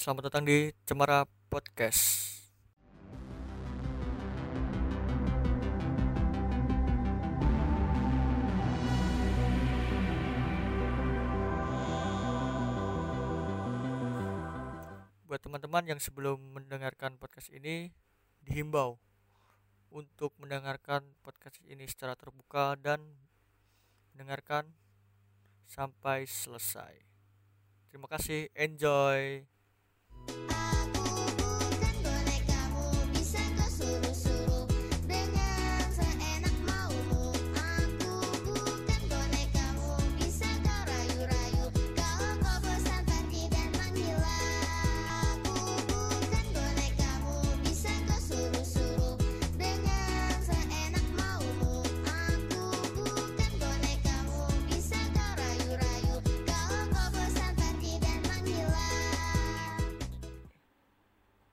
Selamat datang di Cemara Podcast. Buat teman-teman yang sebelum mendengarkan podcast ini dihimbau untuk mendengarkan podcast ini secara terbuka dan mendengarkan sampai selesai. Terima kasih, enjoy. Aku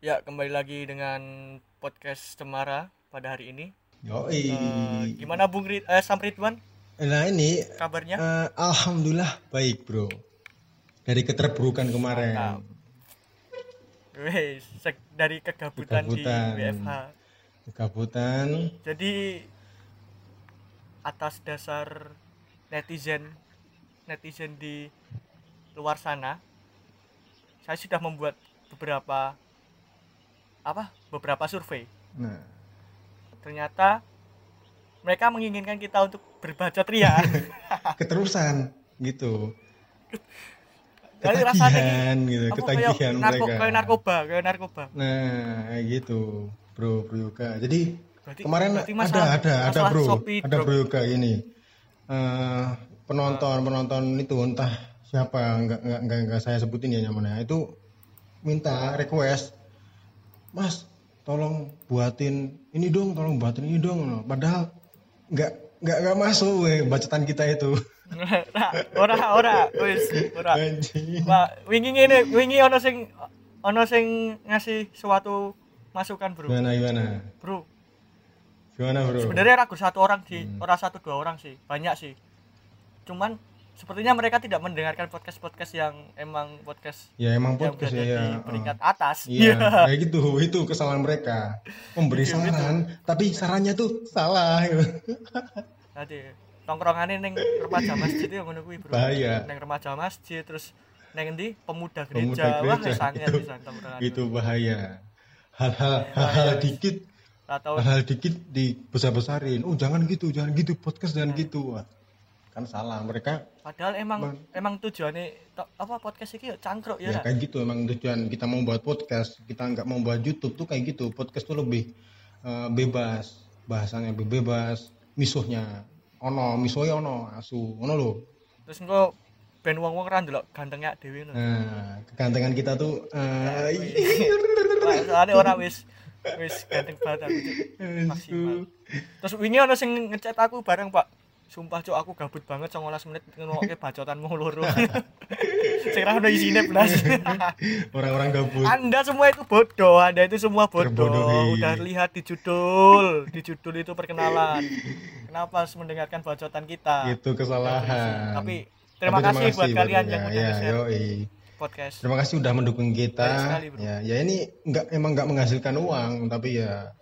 Ya, kembali lagi dengan podcast Cemara pada hari ini. Yoi. Eh, gimana Bung Rid eh, Sam Ridwan Nah ini kabarnya? eh, alhamdulillah baik bro. Dari keterburukan kemarin. Wes, dari kegabutan, Kegabutan. di WFH. Kegabutan. Jadi atas dasar netizen netizen di luar sana, saya sudah membuat beberapa apa? Beberapa survei. Nah, Ternyata mereka menginginkan kita untuk berbacot ria. keterusan gitu. Ketagihan gitu, ketagihan kayak narko, mereka. kayak narkoba, kayak narkoba. Nah, gitu, bro, bro Yoga. Jadi Berarti, kemarin berarti ada, masalah- ada, ada masalah bro, Shopee ada bro Yoga ini. Eh, penonton, penonton itu entah siapa, nggak nggak nggak, nggak saya sebutin ya namanya. Itu minta request, Mas, tolong buatin ini dong, tolong buatin ini dong. Padahal nggak nggak nggak masuk weh bacotan kita itu. Ora ora wis ora. Wingi ngene, wingi ono sing ono sing ngasih suatu masukan, Bro. Gimana gimana? Bro, Gimana bro? sebenarnya ragu satu orang sih, Hmm. ora satu dua orang sih, banyak sih. Cuman sepertinya mereka tidak mendengarkan podcast-podcast yang emang podcast Ya emang yang podcast berada ya. di ya. peringkat atas. Iya, kayak gitu. Itu kesalahan mereka. Memberi Gitu, saran, tapi sarannya tuh salah. gitu. Tadi tongkrongane ning remaja masjid ya ngono kuwi, Bro. Bahaya. Ning remaja masjid terus ning endi pemuda gereja. Pemuda Wah, gereja, sangat itu- pisan tongkrongan. Itu bahaya. Hal-hal hal-hal dikit, Atau hal-hal dikit dibesar-besarin. Oh, jangan gitu, jangan gitu. Podcast jangan gitu. Wah, kan salah. Mereka padahal emang Bang. emang tujuannya apa podcast ini ya cangkruk ya. ya kayak gitu emang tujuan kita mau buat podcast, kita nggak mau buat YouTube tuh kayak gitu. Podcast tuh lebih eh, bebas, bahasanya lebih bebas, misuhnya ono, misuhnya ono, asu, ono loh. Terus engko ben wong-wong ra ndelok gantengnya dhewe ngono. Nah, kegantengan kita tuh eh, Wah, Soalnya orang wis wis ganteng banget aku maksimal. Terus wingi ono sing ngechat aku bareng, Pak. Sumpah cuk aku gabut banget 19 menit ngrungokke bacotanmu loro. sing ra ono isine blas. orang-orang gabut. Anda semua itu bodoh, Anda itu semua bodoh. Terbodohi. Udah lihat di judul, di judul itu perkenalan. Kenapa harus mendengarkan bacotan kita? Itu kesalahan. Tapi terima, Tapi kasih buat kalian yang ya, udah ya, share podcast. Terima kasih udah mendukung kita. Sekali, ya, ya ini nggak emang nggak menghasilkan uang, tapi ya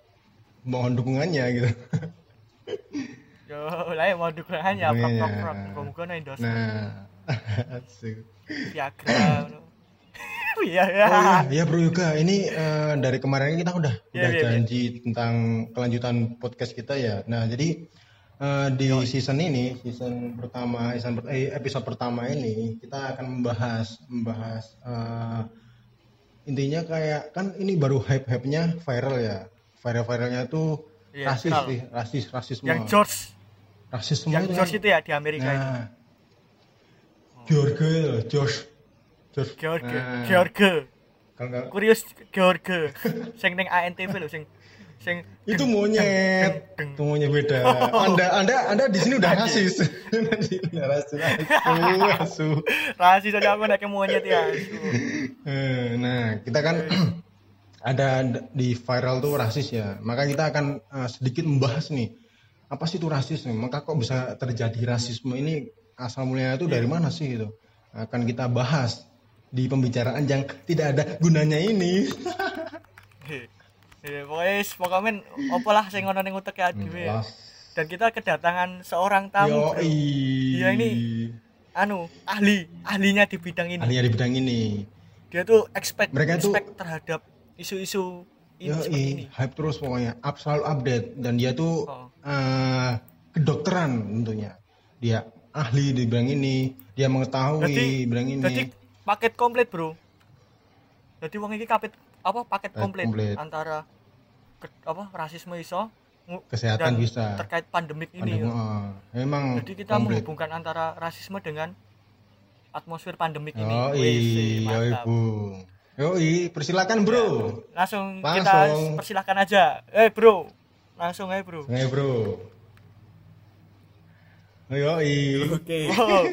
mohon dukungannya gitu. Yo, lah ya mau dukungannya, prok Dukungannya. prok prok, muga-muga nih dos. Nah, asik. Viagra. Iya Oh ya. iya, iya bro Yoga, ini eh, dari kemarin kita udah Iya, udah iya, iya. janji tentang kelanjutan podcast kita ya. Nah jadi eh, di season ini, season pertama, season per- eh, episode pertama ini kita akan membahas membahas eh, intinya kayak kan ini baru hype hype nya viral ya. Viral viralnya tuh Iya, rasis sih, rasis rasisme. Yang George, rasisme yang itu kan- George itu ya di Amerika itu. Nah, George, George, George. George, Nah, George. kalau Kurius George. Sing ning ANTV lho sing sing itu monyet itu monyet beda. Anda anda anda di sini udah rasis. Udah rasis. Asu asu. Rasis aja aku nek monyet ya. Eh, nah kita kan ada di viral tuh rasis ya. Maka kita akan eh, sedikit membahas nih apa sih itu rasis nih maka kok bisa terjadi rasisme ini asal mulanya itu dari mana sih gitu akan kita bahas di pembicaraan yang tidak ada gunanya ini. Ya, pokoknya pokoknya apa lah sing ngono ning utek ya. Wah. Dan kita kedatangan seorang tamu. Iya, ini Anu, ahli, ahlinya di bidang ini. ahlinya di bidang ini. Dia tuh expect Mereka tuh- expect terhadap isu-isu ini seperti ini. Hype terus pokoknya, up selalu update dan dia tuh Oh. eh, kedokteran tentunya. Dia ahli di bidang ini, dia mengetahui Jadi- bidang ini. Jadi paket komplit, Bro. Jadi wong iki kapit apa paket Paket komplit, komplit. antara ke- apa rasisme iso Kesehatan dan bisa. terkait pandemik ini. Pandemi, ya. eh, memang Jadi kita komplit. menghubungkan antara rasisme dengan atmosfer pandemik ini. Yoi, Wih, yoi, mantap. Yoi, persilakan, Bro. Langsung, kita Langsung. persilahkan aja. Eh, Bro. Langsung aja, Bro. Oke, Bro. Yoi. Oke. Oh,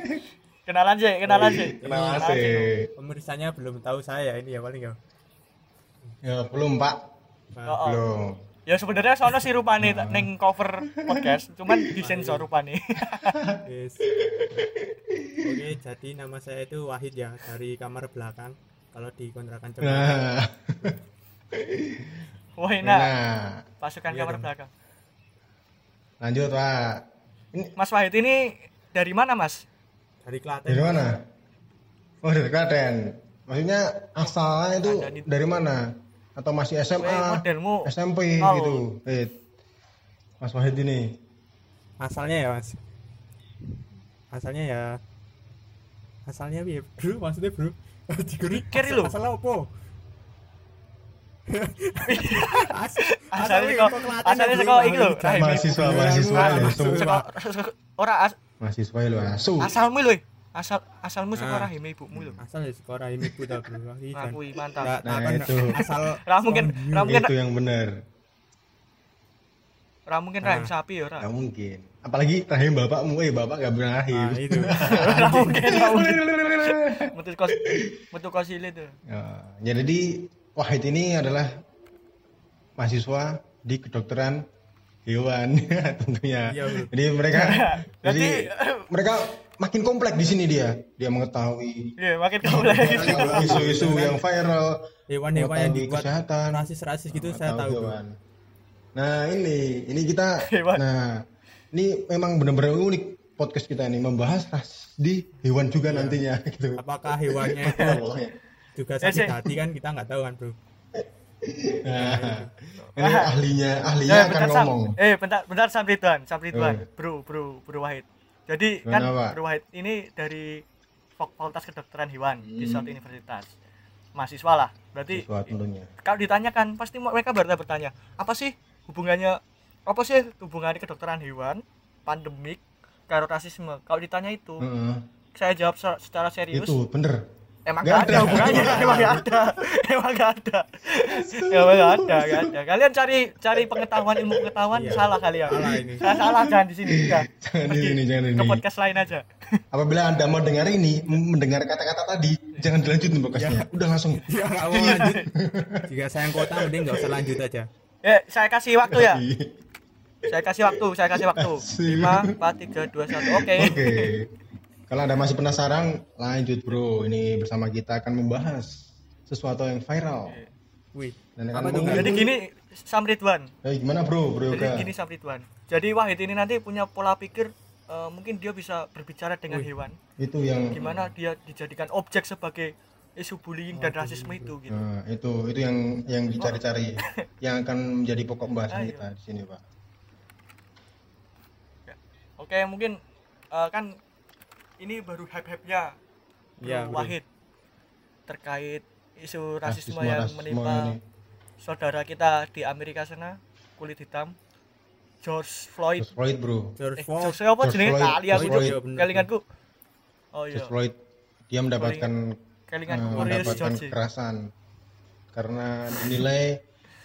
kenalan sih, kenalan sih. Kenalan sih. Pemirsanya belum tahu saya ini ya paling ya. Ya, belum, Pak. Nah, Oh, oh. Belum. Ya sebenarnya soalnya si rupane tak ning cover podcast, cuman disensor rupane. Yes. Oke, jadi nama saya itu Wahid ya dari kamar belakang. Kalau di kontrakan coba. Nah, Wah, enak. nah, Pasukan Iya kamar dong. belakang. lanjut, Pak. Ini Mas Wahid ini dari mana, Mas? Dari Klaten. dari mana? Oh, dari Klaten. Maksudnya asalnya itu di- dari mana? Atau masih SMA, modelmu SMP Oh. gitu? Wait. Mas Wahid ini. Asalnya ya, Mas. Asalnya ya Asalnya Bro? Maksudnya, Bro? Diguri Mikir lho. Asalnya opo? As asalnya kok asalnya saka iki lho. Mahasiswa, Ibu. mahasiswa, saka- saka- Ora as- Mahasiswa lo asu. asalmu lho. Asal asalmu saka Ah. rahim ibumu lho. Asal ya sekolah ini putar, Bro. Nah, kuwi mantap. Nah, itu. asal Ra mungkin ra mungkin Itu yang benar. Ra mungkin rahim sapi ya ora. Gak mungkin. Apalagi rahim bapakmu, eh bapak gak pernah rahim. Nah, itu. Ra mungkin. Metu kos metu kosile tuh. Ya, jadi Wahid ini adalah mahasiswa di kedokteran hewan tentunya. Iya. Jadi mereka jadi mereka makin kompleks di sini dia. Dia mengetahui Iya, makin lagi. isu-isu yang viral, Hewan-hewan yang dibuat kesehatan, rasis-rasis gitu saya tahu. Nah, ini ini kita Hewan. nah ini memang benar-benar unik podcast kita ini membahas ras di hewan juga nantinya gitu. Apakah hewannya Nah, pokoknya. juga Eh, sakit hati kan kita nggak tahu kan, Bro. Nah, ini ahlinya ahlinya Eh, akan bentar, Sam. ngomong. Eh, bentar, bentar Sam Ridwan, Sam Ridwan. Eh. Bro, bro, bro Wahid. Jadi kan Gimana, Pak? Bro Wahid ini dari Fak- Fakultas Kedokteran Hewan di Hmm. suatu universitas. Mahasiswa lah. Berarti kalau ditanyakan pasti mereka bertanya bertanya, apa sih hubungannya apa sih hubungannya kedokteran hewan, pandemik, karo rasisme? Kalau ditanya itu, Heeh. saya jawab se- secara serius. Itu bener. Emang gak ada ada. hubungannya, emang gak ada, emang gak ada, emang gak ada, gak ada. Kalian cari cari pengetahuan ilmu pengetahuan Iya. salah kalian. Salah ini. Saya salah jangan di sini. Jangan di sini, jangan di Ke sini. podcast lain aja. Apabila anda mau dengar ini, mendengar kata-kata tadi, jangan dilanjutin podcastnya. Udah langsung. Ya nggak mau lanjut. Jika sayang kota mending nggak usah lanjut aja. Eh, saya kasih waktu ya. Saya kasih waktu, saya kasih waktu. Asik. 5 4 3 2 1. Oke. Oke. Kalau anda masih penasaran, lanjut bro. Ini bersama kita akan membahas sesuatu yang viral. Wih. Dan Apa tuh, Jadi gini Sam Ridwan. Eh, gimana bro, bro Jadi Yoga? gini Sam Ridwan. Jadi Wahid ini nanti punya pola pikir eh, mungkin dia bisa berbicara dengan hewan. Itu yang Gimana dia dijadikan objek sebagai isu bullying dan rasisme itu gitu. Nah, itu itu yang yang dicari-cari, yang akan menjadi pokok pembahasan Ayo. kita di sini, Pak. Oke, mungkin eh, kan ini baru hype-hype-nya Iya, bro. Wahid terkait isu rasisme, Rasisme- yang rasisme menimpa ini. saudara kita di Amerika sana kulit hitam George Floyd. George Floyd, bro. George Eh, Floyd. George Floyd jenenge? Floyd, Kali aku. Oh iya, George Floyd dia mendapatkan eh, Curious mendapatkan George. kekerasan karena dinilai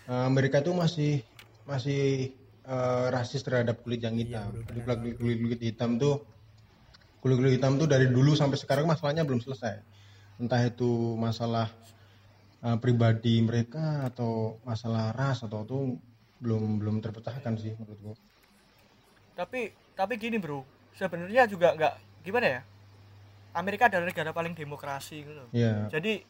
eh, Amerika itu masih masih eh, rasis terhadap kulit yang hitam. bro, Jadi kulit, kulit kulit hitam tuh kulit kulit hitam tuh dari dulu sampai sekarang masalahnya belum selesai. Entah itu masalah eh, pribadi mereka atau masalah ras atau itu belum belum terpecahkan sih menurutku. Tapi tapi gini, Bro. Sebenarnya juga nggak gimana ya? Amerika adalah negara paling demokrasi gitu. Iya. jadi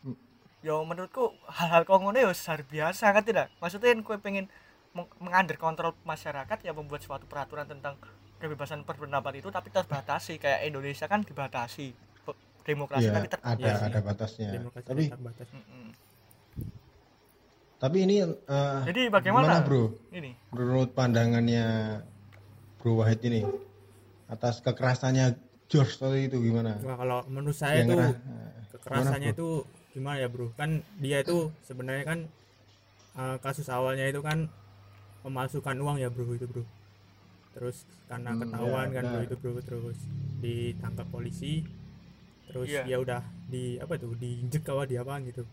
ya menurutku hal-hal kau ngono ya hal biasa kan tidak maksudnya yang kue pengen meng- mengander kontrol masyarakat ya membuat suatu peraturan tentang kebebasan berpendapat itu tapi terbatasi kayak Indonesia kan dibatasi demokrasi Iya, tapi ter ada Iya ada batasnya. demokrasi Tapi terbatas tapi ini eh, jadi bagaimana gimana, Bro? ini Menurut pandangannya Bro Wahid ini atas kekerasannya George tadi itu gimana? Wah, kalau menurut saya Yang tuh ngerah- kekerasannya gimana, itu gimana ya bro kan dia itu sebenarnya kan eh, kasus awalnya itu kan memalsukan uang ya bro itu bro terus karena Hmm, ketahuan ya, kan bro itu bro terus ditangkap polisi terus Iya. ya udah di apa tuh diinjek kawa di apa gitu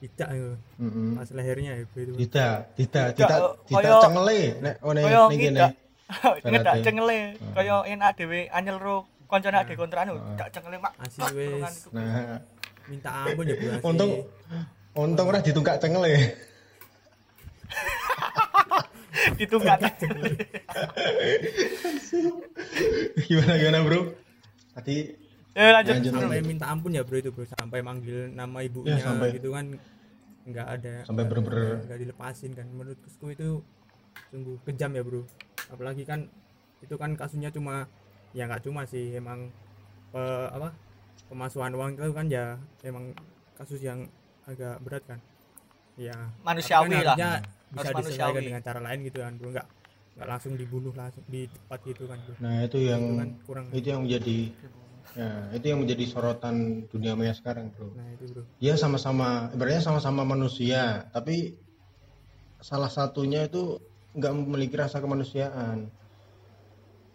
tidak eh, Mm-mm. pas lehernya ya bro itu Tidak, tidak, Tidak, tidak, cengele. Nek, oh Kayak nek gini. ngidak. ngedak Syaratnya. cengele Hmm. kaya enak dhewe anyel ro koncone ade kontrakan Hmm. gak cengele mak. Iku. Nah, minta ampun ya asli. untung untung ora ditunggak cengele. ditunggak. Gimana gimana, Bro? Tadi ya lanjut. Lanjut, sampai minta ampun ya bro itu bro. Sampai manggil nama ibunya Ya, sampai- gitu kan. Nggak ada Sampai bener-bener- nggak dilepasin kan. Menurutku itu sungguh kejam ya bro. Apalagi kan itu kan kasusnya cuma ya nggak cuma sih emang pe- apa pemasuhan uang itu kan ya emang kasus yang agak berat kan ya Manusiawi kan lah. harusnya bisa Harus diselesaikan manusiawi. dengan cara lain gitu kan bro nggak nggak langsung dibunuh langsung di tempat gitu kan bro nah itu yang itu kan kurang itu yang menjadi ya, itu yang menjadi sorotan dunia maya sekarang, Bro. nah itu bro Dia sama-sama ibaratnya sama-sama manusia, tapi salah satunya itu nggak memiliki rasa kemanusiaan.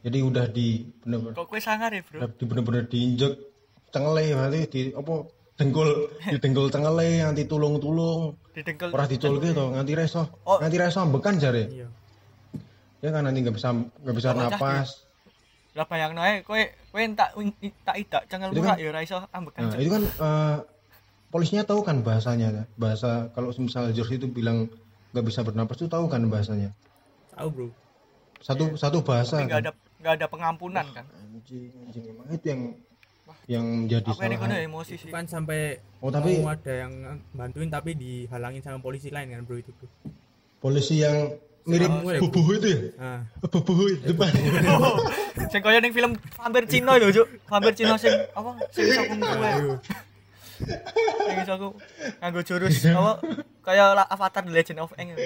Jadi udah di bener-bener kok kue sangar ya bro? udah di bener-bener diinjek cengele berarti di apa dengkul di dengkul cengele nganti tulung-tulung. Didengkel ora dicul gitu nganti reso. Oh. nganti reso ambekan jare. Iya. Ya kan nanti nggak bisa nggak bisa napas. lah bayang nae kue kue tak tak idak cengel Itu murah kan- ya ambekan nah itu kan eh, polisinya tahu kan bahasanya kan? bahasa kalau misalnya George itu bilang nggak bisa bernapas itu tahu kan bahasanya? Tahu bro. Satu satu bahasa tapi nggak kan? ada nggak ada pengampunan kan? Anjing anjing emang itu yang yang menjadi apa ini salah. kono emosi sih? Kan sampai oh tapi mau ada yang bantuin tapi dihalangin sama polisi lain kan bro itu bro polisi yang mirip ya, bubuh itu ya? Nah bubuh itu depan Oh, sing kaya ning film vampir Cina lho, Juk. Vampir Cina sing apa? Sing iso ayo Sing iso ku nganggo jurus apa? Kayak Avatar The Legend of Aang.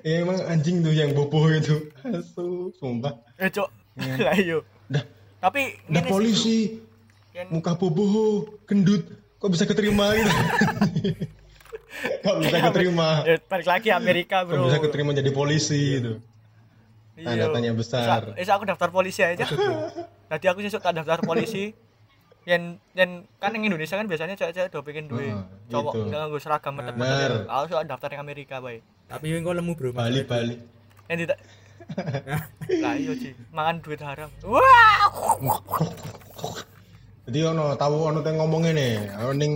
ya emang anjing tuh yang boboh itu. Asu sumpah. Eh, Cuk. Lah iya. dah Tapi dah ngene sih, polisi muka boboh gendut kok bisa keterima gitu kok bisa keterima Ya, balik lagi Amerika, kok Bro. bisa keterima jadi polisi itu Iya. Tanda tanya besar. Isa- Isa aku daftar polisi aja. Tadi aku sesuk tak daftar polisi. Yen yen kan yang Indonesia kan biasanya cewek-cewek do pengen duwe Heeh, cowok gitu. nggak nganggo seragam Bener. metek-metek. Aku sok daftar yang Amerika bae. tapi yang kok lemu bro Bali. Bali Yang tidak lah iya sih mangan duit haram. Wah! Jadi ono tahu ono yang ngomongin nih ono ning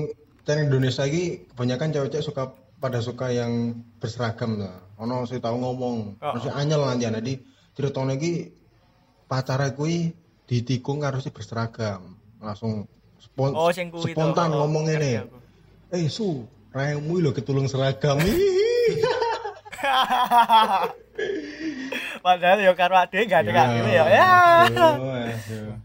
teng Indonesia ini kebanyakan cewek-cewek suka pada suka yang berseragam tuh. Ono sih tahu ngomong. Oh. ono sih anyel nanti jadi ceritanya iki pacarnya kui ditikung harusnya berseragam. Langsung spon oh sing kuwi spontan Oh, ngomong ini. eh su raimu lo ketulung seragam padahal ya karo ade gak ada gitu ya ya aduh, aduh.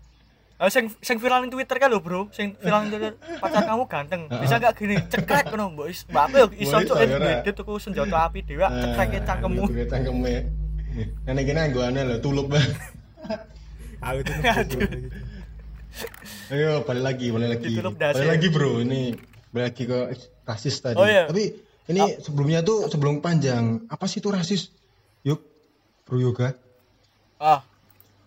Oh, sing sing viral di Twitter kan lho, Bro. Sing viral di Twitter, pacar kamu ganteng. Bisa gak gini cekrek ngono, Mbok. Is, Mbak apa ya iso cuk ya, Ra? edit tuku senjata api dewa cekrek cangkemmu. Cekrek cangkemmu Nenek kene anggo aneh lho tulup banget aku tuh Ayo balik lagi, balik lagi. Balik lagi bro, ini balik lagi ke rasis tadi. Oh, iya. Tapi ini sebelumnya tuh sebelum panjang, apa sih itu rasis? Yuk, bro yoga. Ah.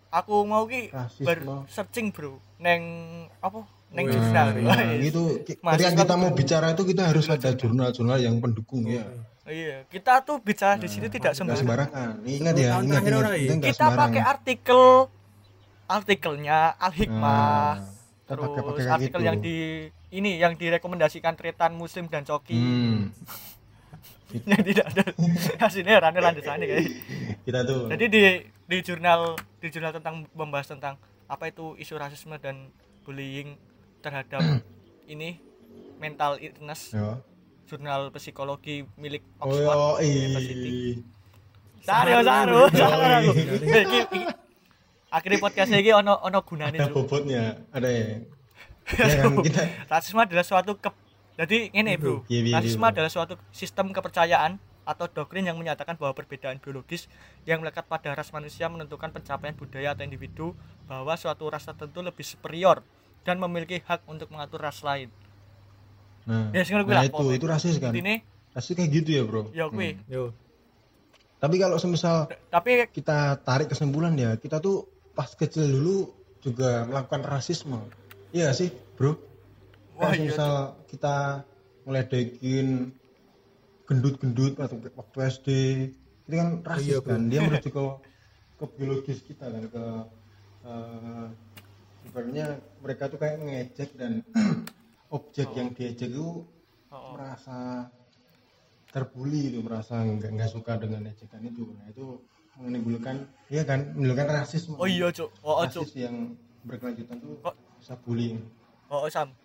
Aku mau ki ber searching, Bro. Neng apa? Neng jurnal. Nah, gitu. Ki- Mahasiswa Ketika kita mau bicara itu kita harus ada jurnal-jurnal yang pendukung ya. Iya, kita tuh bicara di sini tidak Nggak sembarangan. sembarangan. Ingat ya, tahun ingat ingat. Kita pakai artikel artikelnya Al Hikmah. Nah, terus pakai pakai kayak artikel gitu. yang di ini yang direkomendasikan Tretan Muslim dan Coki Hmm, yang tidak ada hasilnya rane landasannya kayak kita tuh. jadi di di jurnal di jurnal tentang membahas tentang apa itu isu rasisme dan bullying terhadap ini mental illness Ya. jurnal psikologi milik Oh Oxford yo University. Saru, saru, Saru. akhirnya podcast iki ono ono gunane Ada bobotnya, ada ya. Ya kan kita rasisme adalah suatu ke jadi ini bro rasisme adalah suatu sistem kepercayaan atau doktrin yang menyatakan bahwa perbedaan biologis yang melekat pada ras manusia menentukan pencapaian budaya atau individu bahwa suatu ras tertentu lebih superior dan memiliki hak untuk mengatur ras lain Nah, Ya, nah lah, itu itu rasis kan. ini Rasis kayak gitu ya, Bro. ya kuwi Hmm. yo Tapi kalau semisal tapi kita tarik kesimpulan ya, kita tuh pas kecil dulu juga melakukan rasisme. Iya sih, Bro. Wah, iya, misal kita ngeledekin gendut-gendut waktu, waktu SD, itu kan rasis iya, Bro. kan. Dia merujuk ke ke biologis kita kan ke eh, ibaratnya mereka tuh kayak ngejek dan objek yang diejek itu oh, oh. merasa terbuli itu merasa nggak nggak suka dengan ejekan itu. Nah itu menimbulkan iya kan menimbulkan rasisme. Oh iya cuk. Oh, oh rasis yang berkelanjutan tuh Kok- bisa bullying. Oh, oh sam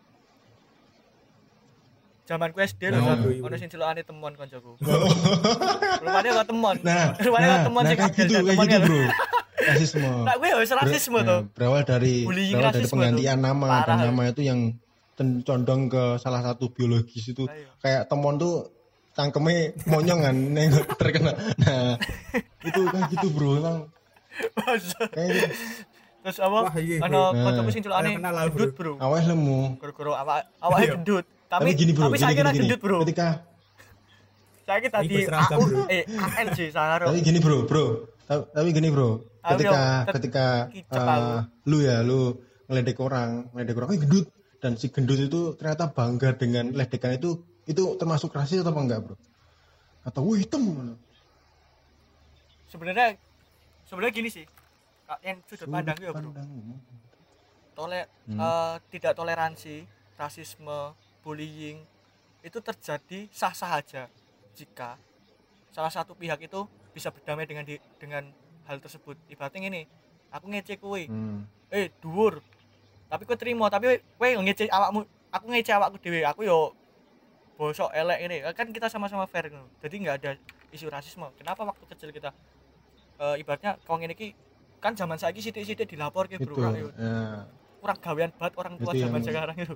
zaman ku SD Nah. lho ono sing celokane temon koncoku. Rupane kok temon. Nah. Rupane kok nah, temon nah sing kayak gitu kayak temon gitu ya, bro. Rasisme. Nah, gue wis rasisme tuh. nah, berawal dari berawal dari penggantian nama. Dan nama itu yang condong ke salah satu biologis itu. Ayo. kayak temon tuh cangkemnya monyong kan neng terkena. Nah itu kayak gitu bro emang. Kayak gitu. Terus apa? Wah, iya, kancaku sing celokane gendut, Bro. awalnya lemu. Goro-goro awak awake Iya. gendut. Tapi tapi gini bro tapi gini, saya gini, kira gini. gendut, Bro. ketika Saya kira seragam, AU bro. eh ALJ Saharo. tapi gini bro bro Ta- tapi gini bro ketika ketika eh, aku. lu ya lu ngeledek orang ngeledek orang kayak gendut dan si gendut itu ternyata bangga dengan ledekan itu itu termasuk rasis atau enggak bro atau wih hitam Sebenarnya sebenarnya gini sih. Yang sudut pandang ya, Bro. Tole Hmm. eh, tidak toleransi, rasisme, bullying itu terjadi sah-sah aja jika salah satu pihak itu bisa berdamai dengan di, dengan hal tersebut. Ibaratnya ini, aku ngece kuwi. Hmm. eh dhuwur tapi kowe terima tapi kowe ngece awakmu aku ngece awakku dhewe aku yo bosok elek ini kan kita sama-sama fair ngono jadi nggak ada isu rasisme kenapa waktu kecil kita eh, ibaratnya kau iki kan zaman saiki sithik-sithik dilapor ke itu bro Ayo, ya. kurang gawean banget orang tua Itu zaman yang- sekarang itu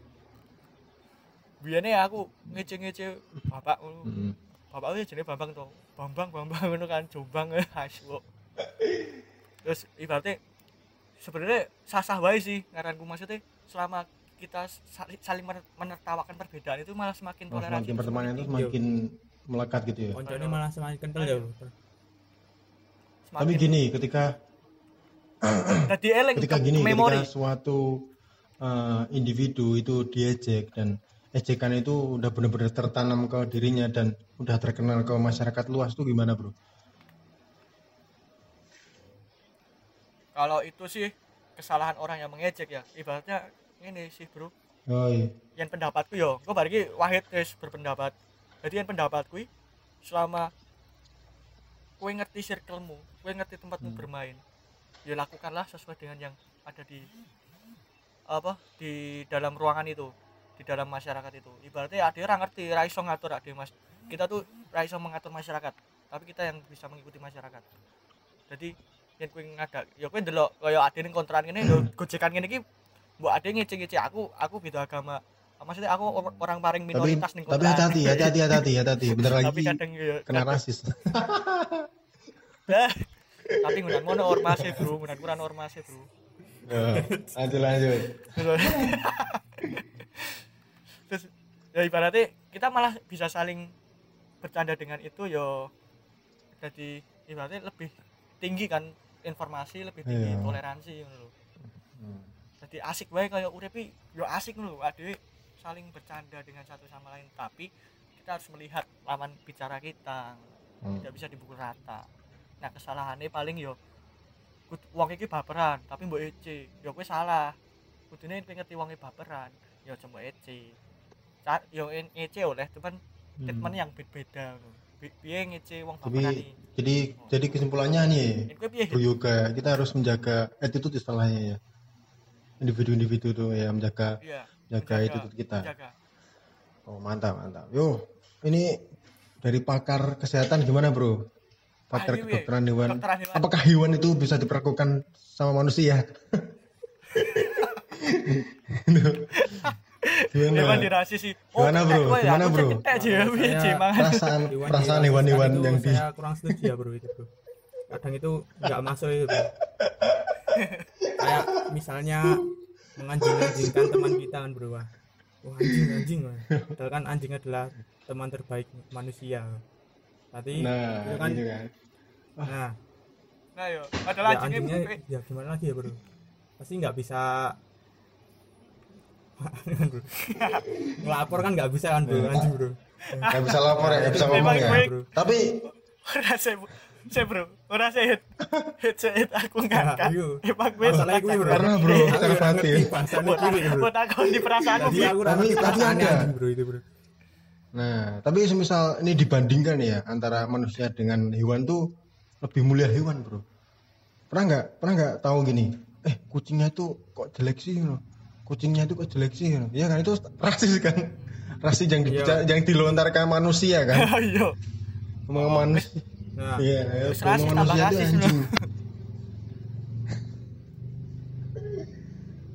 biasanya aku ngece-ngece bapak ngono Hmm. bapak aku jenenge Bambang to. Bambang Bambang ngono kan Jombang asyik terus ibaratnya sebenarnya sah-sah wae sih ngaranku. Maksudnya selama kita sali- saling mener- menertawakan perbedaan itu malah semakin toleransi. semakin pertemanan itu tinggi. semakin melekat gitu ya. Koncone malah semakin kental ya Semakin- tapi gini ketika eleng ketika ke- gini memori. ketika suatu eh, individu itu diejek dan ejekan itu udah benar-benar tertanam ke dirinya dan udah terkenal ke masyarakat luas tuh gimana bro? kalau itu sih kesalahan orang yang mengejek ya ibaratnya ini sih bro Oh iya. yang pendapatku yo gue bagi wahid guys berpendapat jadi yang pendapatku selama kue ngerti circlemu kue ngerti tempatmu Hmm. bermain ya lakukanlah sesuai dengan yang ada di apa di dalam ruangan itu di dalam masyarakat itu. Ibaratnya ada orang ngerti raiso ngatur ada mas. Kita tuh raiso mengatur masyarakat tapi kita yang bisa mengikuti masyarakat. Jadi yang kue ngada ya kue delok kaya ada yang kontrakan ini yo gojekan ini ki mbok ada yang ngece-ngece aku aku beda agama. Maksudnya aku or- orang paling Tapi minoritas nih tapi hati-hati, hati-hati, hati-hati. Bentar lagi tapi kadang ya kena rasis. Tapi ngunan mono ormase bro. Ngunan kurang ormase bro. Ya, lanjut lanjut. ya ibaratnya kita malah bisa saling bercanda dengan itu yo jadi ibaratnya lebih tinggi kan informasi lebih tinggi Iya. toleransi lho. Hmm. jadi asik wae kayak urepi yo asik lho adewe saling bercanda dengan satu sama lain tapi kita harus melihat lawan bicara kita Hmm. tidak bisa dipukul rata nah kesalahannya paling yo wong iki baperan tapi mbok ece yo kowe salah kudune kowe ngerti wonge baperan yo coba ece yo en- ece oleh cuman Hmm. treatment yang beda ngono Bi- piye ngece wong Tapi baperan iki jadi jadi kesimpulannya nih, Bro Yoga, kita harus menjaga attitude istilahnya ya. Individu-individu tuh ya menjaga iya jaga itu kita. Jaga. oh mantap mantap. Yo ini dari pakar kesehatan gimana bro? Pakar Ayo, kedokteran hewan. Kedokteran hewan. apakah hewan itu bisa diperlakukan sama manusia gimana? Hewan dirasi sih. Oh, Gimana, bro? ketek, Gimana, aku bro? aja ya, perasaan Hewan perasaan di hewan-hewan yang di saya kurang setuju ya bro itu bro. Kadang itu nggak masuk itu bro. Kayak misalnya menganjing-anjingkan teman kita kan bro wah wah anjing anjing wah. padahal kan anjing adalah teman terbaik manusia. Tapi nah itu kan gitu kan. Nah. Nah, yo, adalah ya anjingnya ya gimana lagi ya bro? Pasti nggak bisa. ngelapor kan nggak bisa kan bro anjing bro nggak bisa lapor ya nggak bisa ngomong ya bro tapi Ora saya, saya bro, ora saya hit, hit saya hit aku ngangkat. ayo. Emang gue Masalah gue, bro. Karena, bro, nggak ngerti batin. bahasanya Buat aku, bro. buat aku di aku Tapi- tapi ada. anjing bro itu bro Nah, tapi semisal ini dibandingkan ya antara manusia dengan hewan tuh lebih mulia hewan, bro. Pernah nggak? Pernah nggak tahu gini? Eh, kucingnya tuh kok jelek sih, you know? Kucingnya tuh kok jelek sih? Iya kan itu rasis kan? Rasis yang dibicara, yang dilontarkan manusia kan? Ayo. Ngomong manusia. nah Iya, ya, rasis, tambah manusia rasis, anjing.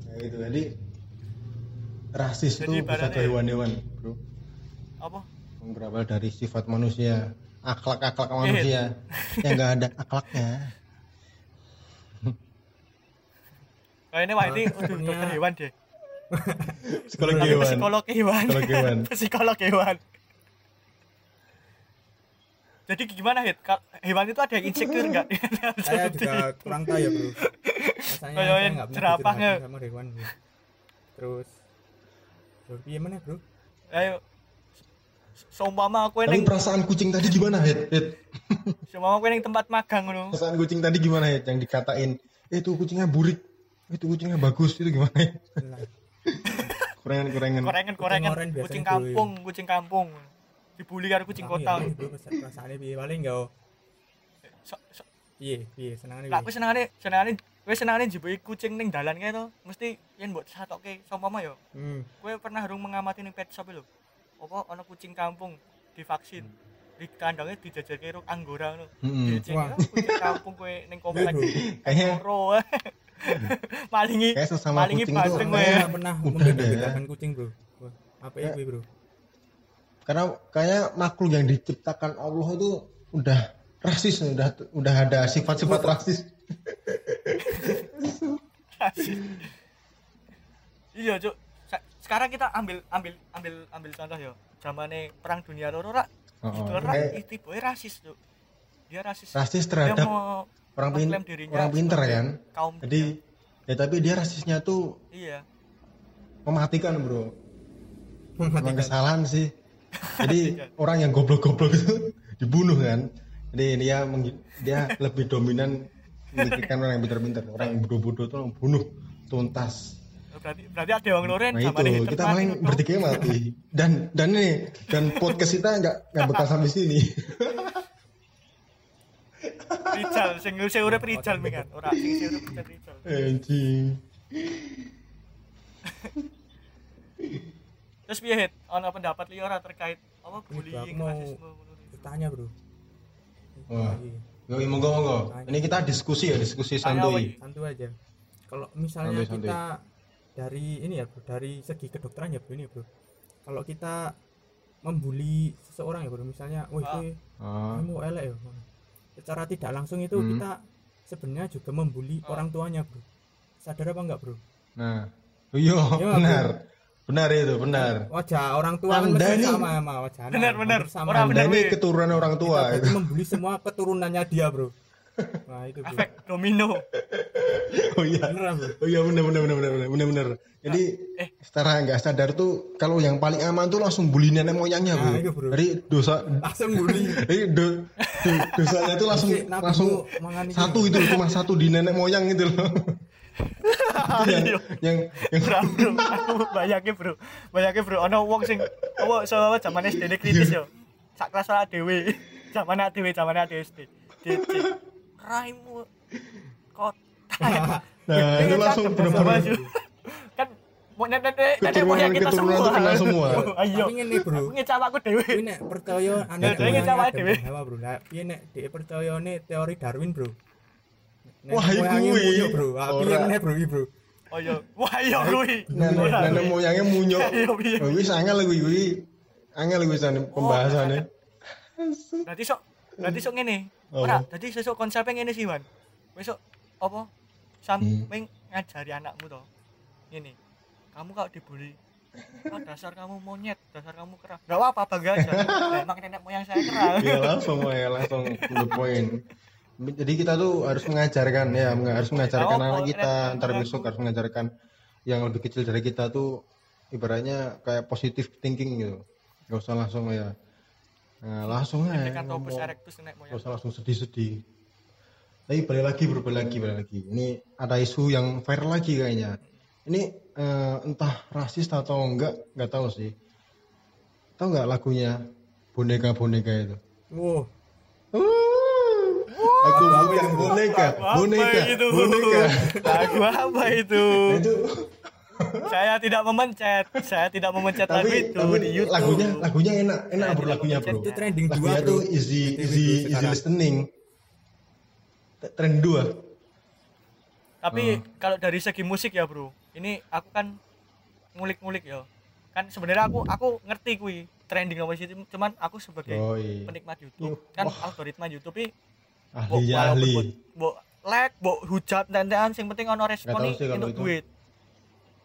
Nah, gitu. Jadi rasis Jadi itu bisa ke hewan-hewan, bro. Apa? yang berawal dari sifat manusia akhlak-akhlak manusia yang nggak ada akhlaknya Kayak ini wah ini dokter hewan deh. psikologi Tapi hewan Psikolog hewan. Psikolog hewan. Psikolog hewan. Jadi gimana hit? Hewan itu ada yang insecure nggak? saya juga kurang tahu ya bro rasanya saya nggak dicurhatin sama hewan bro terus terus gimana bro Ayo. Seumpama aku neng, perasaan kucing tadi gimana Hit? Hit? seumpama aku neng tempat magang ngono. perasaan kucing tadi gimana Hit? yang dikatain eh, itu kucingnya burik itu kucingnya bagus itu gimana kurangan Korengan korengan oren biasanya kucing kampung, kucing kampung. Dibully karo kucing aku kota. ya, perasaannya paling enggak So- so- piye piye senangane Lah piye kowe senengane senengane kowe senengane njebuki kucing ning dalan kae to, mesti yen mbok satoke seumpama yo. hmm Kowe pernah harung mengamati ning pet shop lho. Apa ana kucing kampung divaksin. Di kandangnya dijajarke ruk anggora ngono. Mm-mm. Dicek, Wah. "Ah, kucing kampung kowe ning komplek. kayaknya Loro. Malingi kayak tuh banteng saya kowe. nggak pernah Udah membeda-bedakan kucing bro apa Ya. itu bro karena kayak makhluk yang diciptakan Allah itu udah rasis udah udah ada sifat-sifat rasis Iya, Cuk. Sekarang kita ambil ambil ambil ambil contoh yo. Zamane perang dunia loro rak Oh, Hitler kayak rak itu boy rasis, Cuk. Dia rasis. rasis Dia terhadap mau orang pin mengklaim dirinya orang pinter kan? kaum jadi ya tapi dia rasisnya tuh iya. mematikan bro. Mematikan. Kesalahan sih. Jadi orang yang goblok-goblok itu dibunuh kan? Jadi dia dia lebih dominan memikirkan orang yang pintar-pintar orang yang bodoh-bodoh itu orang bunuh tuntas berarti berarti ada yang loren nah sama itu. Kita paling bertiga mati. Dan dan ini dan podcast kita nggak nggak bakal sampai sini Rijal sing sing urip Rijal mi kan? Ora sing sing urip Rijal anjing. Terus piye hit ana pendapat liya ora terkait apa bullying mau- rasisme bertanya bro. Wah. Yoi, monggo monggo. Ini kita diskusi ya diskusi santuy. Santu aja. Kalau misalnya Santuy, santuy. Kita dari ini ya bro dari segi kedokteran ya bro ini bro kalau kita membuli seseorang ya bro misalnya wah Ah. itu Ah, kamu elek ya secara tidak langsung itu Hmm. kita sebenarnya juga membuli Ah. orang tuanya bro sadar apa enggak bro nah iya Iya, benar. Benar itu benar. Wajah orang tua kan Anda ini- sama sama wajah Benar, benar. sama. Orang anda benar, ini keturunan orang kita tua berarti membuli semua keturunannya dia bro nah itu bro efek domino. Oh iya. Beneran bro Oh iya benar benar benar benar benar benar benar. Jadi eh. secara nggak sadar tuh kalau yang paling aman tuh langsung bully nenek moyangnya Nah, bro. itu, bro. Jadi dosa langsung bully. Jadi do- do- dosanya tuh langsung nabi langsung satu itu cuma satu di nenek moyang gitu loh. Yang, yang yang bro bro aku bayangin bro. Bayangin bro ana wong sing apa sama zaman SD kritis yo. Sak kelas lah dhewe zaman dhewe zaman SD raimu kota nah itu langsung bener-bener kan Mau nenek nenek moyang kita semua. itu kena semua. Ayo. Tapi ngene, Bro. Aku dhewe. Kuwi nek percaya Ya, dia ngecap ae dhewe. Hawa, Bro. Lah piye nek dhek percayane teori Darwin, Bro? Wah, kuwi. munyuk, Bro. Ah, piye Ora. meneh, Bro, iki, Bro? Oh iya. Wah iya kuwi. nenek kuwi. moyangnya munyuk Iya, iya. Oh, angel kuwi kuwi angel kuwi sana pembahasannya Berarti sok berarti sok ngene. Apa? Ora, dadi sesuk konsepnya ngene sih, Wan. Besok apa? Sam Hmm. ngajari anakmu to. Ngene. Kamu kalau dibully Oh, dasar kamu monyet, dasar kamu kerah. Gak apa-apa, bangga aja. Emang nenek moyang saya kerah. ya langsung ya langsung to the point jadi kita tuh harus mengajarkan ya harus mengajarkan Oh, anak oh, kita ntar besok harus mengajarkan yang lebih kecil dari kita tuh ibaratnya kayak positive thinking gitu nggak usah langsung ya nah, langsung aja Kan erectus Gak moyang. usah langsung sedih-sedih. Tapi balik lagi balik lagi balik lagi. Ini ada isu yang viral lagi kayaknya. Ini eh, entah rasis atau enggak nggak tahu sih. Tahu nggak lagunya? Boneka boneka itu. Wow. aku bukan boneka Apa boneka. itu? boneka. Lagu apa itu? Itu Saya tidak memencet. Saya tidak memencet lagu tapi, itu tapi di YouTube. lagunya lagunya enak enak Saya bro lagunya bro Itu trending dua, lagunya Bro. tuh easy easy easy sekarang. listening tren dua Tapi Oh. kalau dari segi musik ya, Bro. Ini aku kan ngulik-ngulik ya. Kan sebenarnya aku aku ngerti kui trending apa sih cuman aku sebagai Yoi. penikmat YouTube Yuh, kan algoritma YouTube ini ahli ya ahli mbok like, mbok hujat dan sing penting ono respon untuk itu.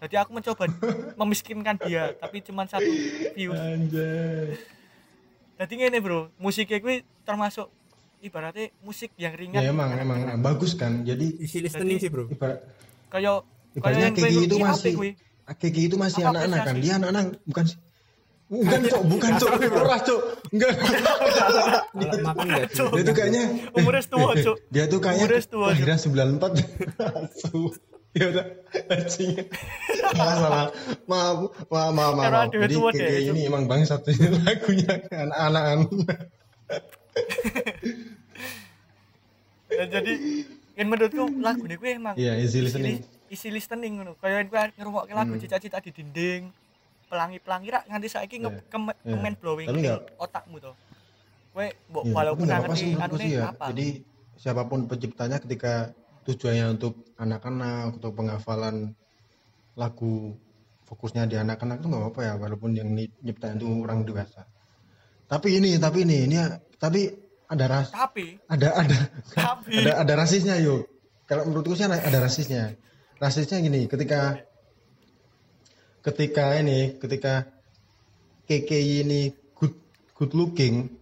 Jadi aku mencoba memiskinkan dia, tapi cuma satu view. anjay Jadi ngene, Bro. Musiknya kuwi termasuk ibaratnya musik yang ringan. ya emang emang bagus kan jadi Isi listening sih, Bro. ibarat Kayak ibaratnya yang Kiki kowe itu ngerti masih. Kiki itu masih anak-anak kan dia anak-anak bukan sih bukan cok bukan cok ora cok enggak makan enggak dia tuh kayaknya Umurnya tua, Cuk. dia tuh kayaknya Umurnya tua, Cuk. kelahiran 94 Asu. Ya udah anjing salah salah maaf maaf maaf maaf, maaf. jadi deh, ini emang bangsat lagunya anak-anakan Ya, jadi yang menurutku lagu ini gue emang Iya, easy listening. isi listening ngono kayak gue ngerungok lagu Hmm. cita-cita di dinding pelangi-pelangi rak nganti saiki nge Iya. Iya. kemen blowing Tapi di otakmu tuh gue mbok Ya, walaupun ngerti ya. apa Jadi siapa pun penciptanya ketika tujuannya untuk anak-anak untuk penghafalan lagu fokusnya di anak-anak itu nggak apa-apa ya walaupun yang nyiptain itu orang dewasa. Tapi ini tapi ini ini ya- tapi ada ras tapi ada ada tapi ada ada rasisnya yuk. Kalau menurutku sih ada, ada rasisnya. Rasisnya gini ketika ketika ini ketika KKI ini good good looking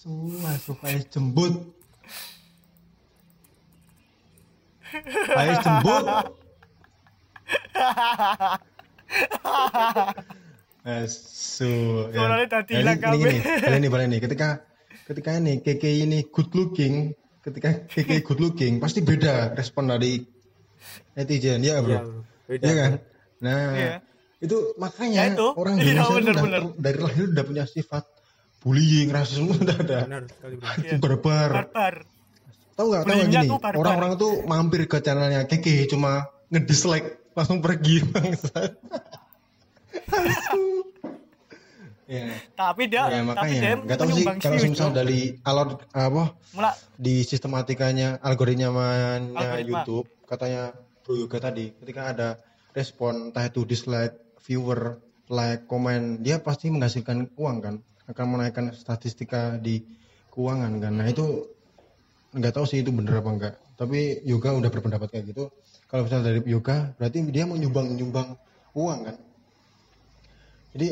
Suah, supaya jembut. Ayo jembut. Asu. Suaranya tadi Nah, hilang ini, kabeh. ini, ini, ini. Ketika ketika ini KK ini good looking, ketika KK good looking, pasti beda respon dari netizen ya bro. Iya, Bro. Beda. Iya kan? Nah, Iya. itu makanya Ya itu. orang Iya, Indonesia itu bener, bener. dari lahir udah punya sifat bullying, rasisme udah ada. Benar sekali. Iya. Barbar. barbar Tahu nggak? Tahu gini? Orang-orang tuh mampir ke channelnya Keke cuma ngedislike langsung pergi ya, tapi dia ya tapi dia makanya nggak tahu sih kalau misal dari alur apa Mulai di sistematikanya algoritmanya Algoritma. YouTube katanya Bro Yoga tadi ketika ada respon entah itu dislike viewer like komen dia pasti menghasilkan uang kan akan menaikkan statistika di keuangan kan. Nah itu nggak tahu sih itu bener apa enggak tapi Yoga udah berpendapat kayak gitu. Kalau misalnya dari Yoga berarti dia mau nyumbang uang kan? Jadi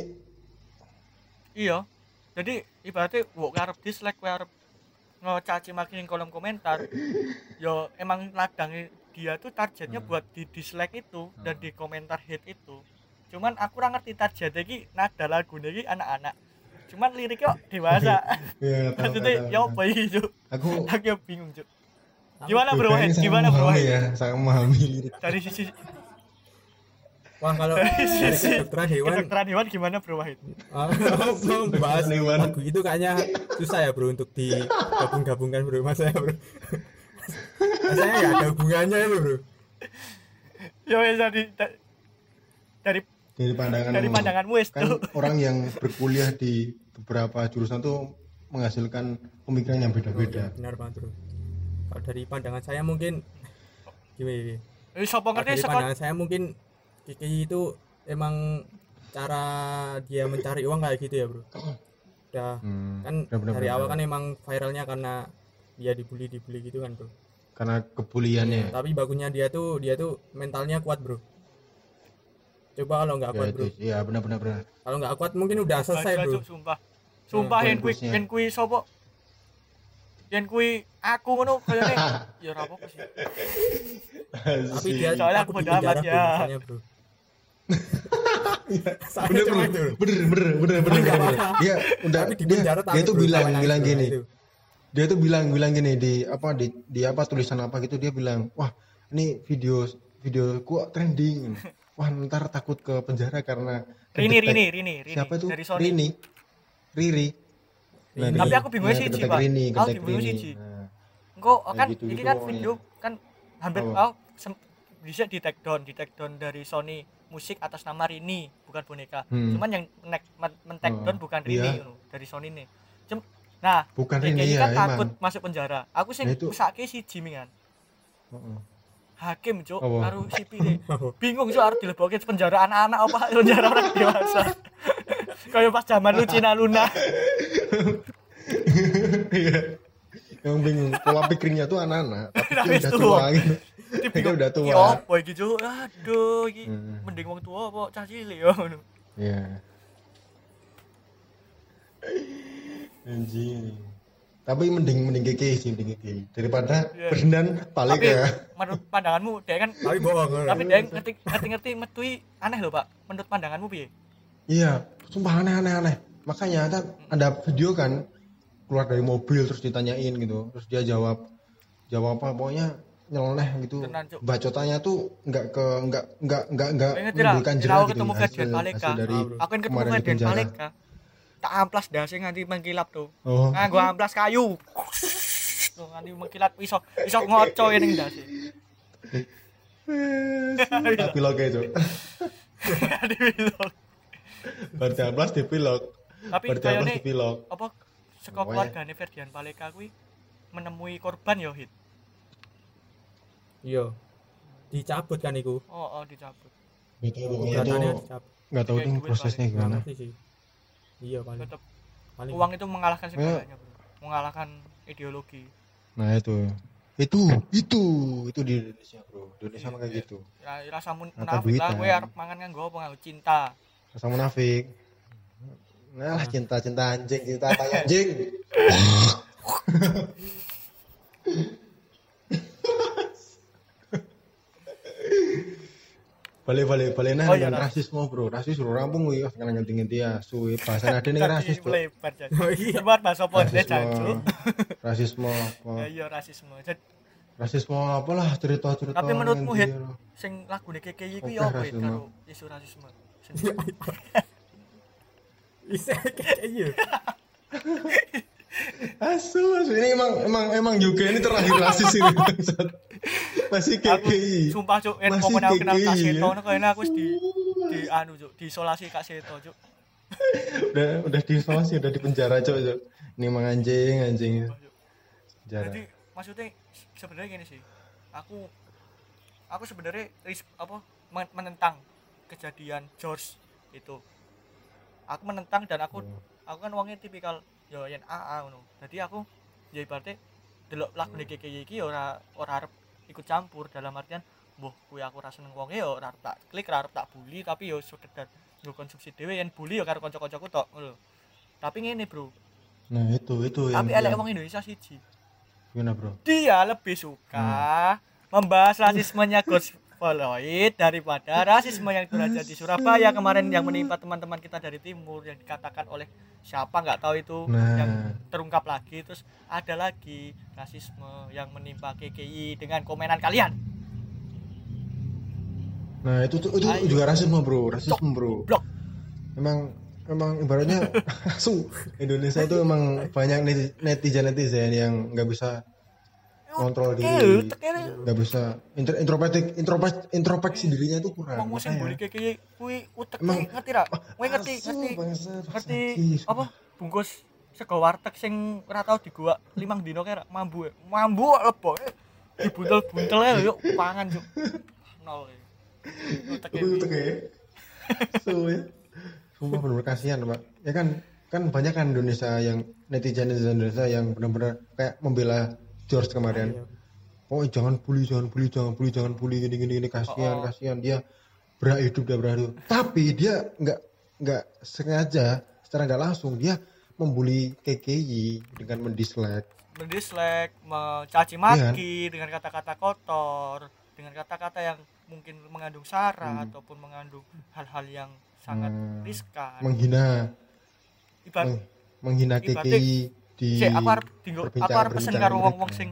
iya. Jadi ibaratnya wok arep dislike kowe arep ngecaci maki kolom komentar yo emang ladang dia tuh targetnya buat di dislike itu dan di komentar hate itu. Cuman aku ora ngerti target iki nada lagu iki anak-anak cuman liriknya kok dewasa. Ya tahu, maksudnya ya apa cuk? Aku aku ya bingung cuk. Gimana bro gimana bro ya? Sangat memahami lirik dari sisi wah kalau dari kedokteran hewan kedokteran hewan gimana bro Wahid ah, membahas hewan. lagu itu kayaknya susah ya bro untuk digabung-gabungkan bro. Mas saya bro? Rasanya nggak ada hubungannya ya bro? Ya wes dari da- dari dari pandangan dari pandanganmu wes kan tuh. orang yang berkuliah di beberapa jurusan tuh menghasilkan pemikiran yang beda-beda. Benar banget bro. Kalau dari pandangan saya mungkin gimana ini Eh, sopo Kalau ngerti pandangan saya mungkin KKI itu emang cara dia mencari uang kayak gitu ya bro. Udah Hmm, kan benar-benar, dari awal kan emang viralnya karena dia dibully dibully gitu kan bro. Karena kebuliannya. Tapi bagusnya dia tuh dia tuh mentalnya kuat bro coba kalau nggak ya kuat itu bro ya benar-benar benar kalau nggak kuat mungkin udah selesai bro. Sumpah. Sumpah yen kui yen kui sopo? Yen kui aku ngono kayaknya. Ya apa-apa sih. Tapi dia Soalnya aku bodo amat ya. misalnya bro. Saya bener bener bener bener bener bener bener. apa-apa. dia udah dia, penjara dia tuh bilang bilang gini. dia tuh bilang bilang gini di apa di, di apa tulisan apa gitu dia bilang wah ini video videoku trending wah ntar takut ke penjara karena Rini Rini Rini Rini. Siapa itu? Dari Sony. Rini. Riri. Rini. Tapi aku bingung Nah, sih, Pak. Rini Aku bingung Rini. Sih, Nah, engko Kayak kan gitu-gitu ini kan pokoknya. video kan hampir oh. sem- bisa di take down di take down dari Sony musik atas nama Rini bukan boneka. Hmm. cuman yang men men take Oh, down bukan Rini ngono, dari Sony nih Cem nah bukan Rini ya kan takut emang. masuk penjara. Aku sing Nah, itu- usake si Jimmy kan Heeh. Hakim cuk Apa? karo sipile bingung cuk harus dilebokke penjara anak-anak apa penjara orang dewasa kayak pas zaman Lucina Luna Iya. yang bingung pola pikirnya tuh anak-anak tapi dia Habis udah tua. gitu Dia udah tua. "Iki apa iki cuk aduh iki Hmm. mending wong tua apa cah cilik yo ngono Iya. Anjing. Tapi mending mending keke sih mending keke daripada Iya. Ferdinand balik tapi ya. menurut pandanganmu dia kan tapi bohong tapi dia ngerti ngerti ngerti metui aneh loh pak menurut pandanganmu piye Iya, sumpah aneh aneh aneh. Makanya ada ada video kan keluar dari mobil terus ditanyain gitu, terus dia jawab jawab apa pokoknya nyeleneh gitu. Bacotannya tuh nggak ke nggak nggak nggak nggak menimbulkan jerah aku gitu ketemu hasil, hasil dari aku kan ketemu kemarin di penjara. Tak amplas dasi nganti mengkilap tuh Oh. nah gua amplas kayu tuh nganti mengkilap iso iso ngoco ini dasi Tapi lo kayak itu. Berarti amplas di pilok. tapi Berarti amplas di pilok. apa Pokoknya. keluargane Ferdian Paleka kuwi menemui korban yo hit iya dicabut kan iku oh oh dicabut dicabut nggak tahu tuh duit prosesnya gimana. sih iya paling tetap paling uang itu mengalahkan segalanya bro. Mengalahkan ideologi. Nah itu. Itu itu itu di Indonesia bro. Indonesia mah kayak gitu. ya rasa mun- Mata munafik lah gue arep mangan kan gue apa nganggo cinta. Rasa munafik. Nah, lah cinta cinta anjing cinta tai anjing. balik balik balik. Nah Oh, iya, dengan Ras. rasisme bro. Rasis bro. Rampung wih sekarang nganti nganti ya. Suwe bahasa ada nih rasis bro. lebar jadi Oh, iya. lebar bahasa podcast rasisme jancuk rasisme ya apa iya rasisme. Jadi, rasisme apalah cerita cerita tapi menurutmu hit sing lagu nih KKI Oke, ya apa karo isu rasisme? Bisa kayak iya asu asu. Ini emang emang emang juga ini terakhir rasis ini masih aku KKI sumpah cuk en momen aku kenal Kak Seto. ya? ngono kayaknya aku di di anu cuk diisolasi Kak Seto cuk. Udah udah diisolasi udah di penjara cok cok ini emang anjing anjing. Penjara. Jadi maksudnya sebenarnya gini sih. Aku aku sebenarnya apa men- menentang kejadian George itu. Aku menentang dan aku Hmm. aku kan uangnya tipikal yo yen AA ngono. Jadi aku ya ibaratnya delok lagu Hmm. KKI iki ya ora ora arep ikut campur. Dalam artian boh kuwi aku ra seneng wonge ya ora tak klik ora tak bully tapi yo sekedar nggo konsumsi dhewe. Yen bully ya karo kanca-kancaku tok ngono tapi ngene bro. Nah itu itu tapi elek wong Indonesia siji. Gimana bro? Dia lebih suka membahas rasismenya Gus Floyd daripada rasisme yang terjadi di Surabaya kemarin yang menimpa teman-teman kita dari timur yang dikatakan oleh siapa nggak tahu itu Nah. yang terungkap lagi terus ada lagi rasisme yang menimpa KKI dengan komenan kalian Nah itu itu Ayo. juga rasisme bro, rasisme bro. Blok. Emang emang ibaratnya su Indonesia itu emang banyak netizen netizen yang nggak bisa kontrol diri, Tekel. nggak bisa intro, introspektif introspek, introspeksi dirinya itu kurang. Wong sing Makanya- mbuli keke kuwi utek Emang- ngerti ra? Kowe ngerti ngerti ngerti apa bungkus sego warteg sing ora tau digua limang dino kira mambu mambu lebo eh. dibuntel-buntel ya yuk pangan yuk nol ya. utek ya. Ya. Sumpah benar kasihan pak. Ya kan kan banyak kan Indonesia yang netizen netizen Indonesia yang benar-benar kayak membela George kemarin. Iya. oh jangan bully jangan bully jangan bully jangan bully gini gini gini kasihan Oh. kasihan dia berhak hidup dia berhak hidup tapi dia nggak nggak sengaja secara nggak langsung dia membuli KKI dengan mendislike mendislike, mencaci maki dengan kata-kata kotor, dengan kata-kata yang mungkin mengandung sara ataupun mengandung hal-hal yang sangat Hmm. riskan. menghina Ibarat meng- menghina KKI di Cek, aku arep dinggo aku pesen karo wong-wong mereka. sing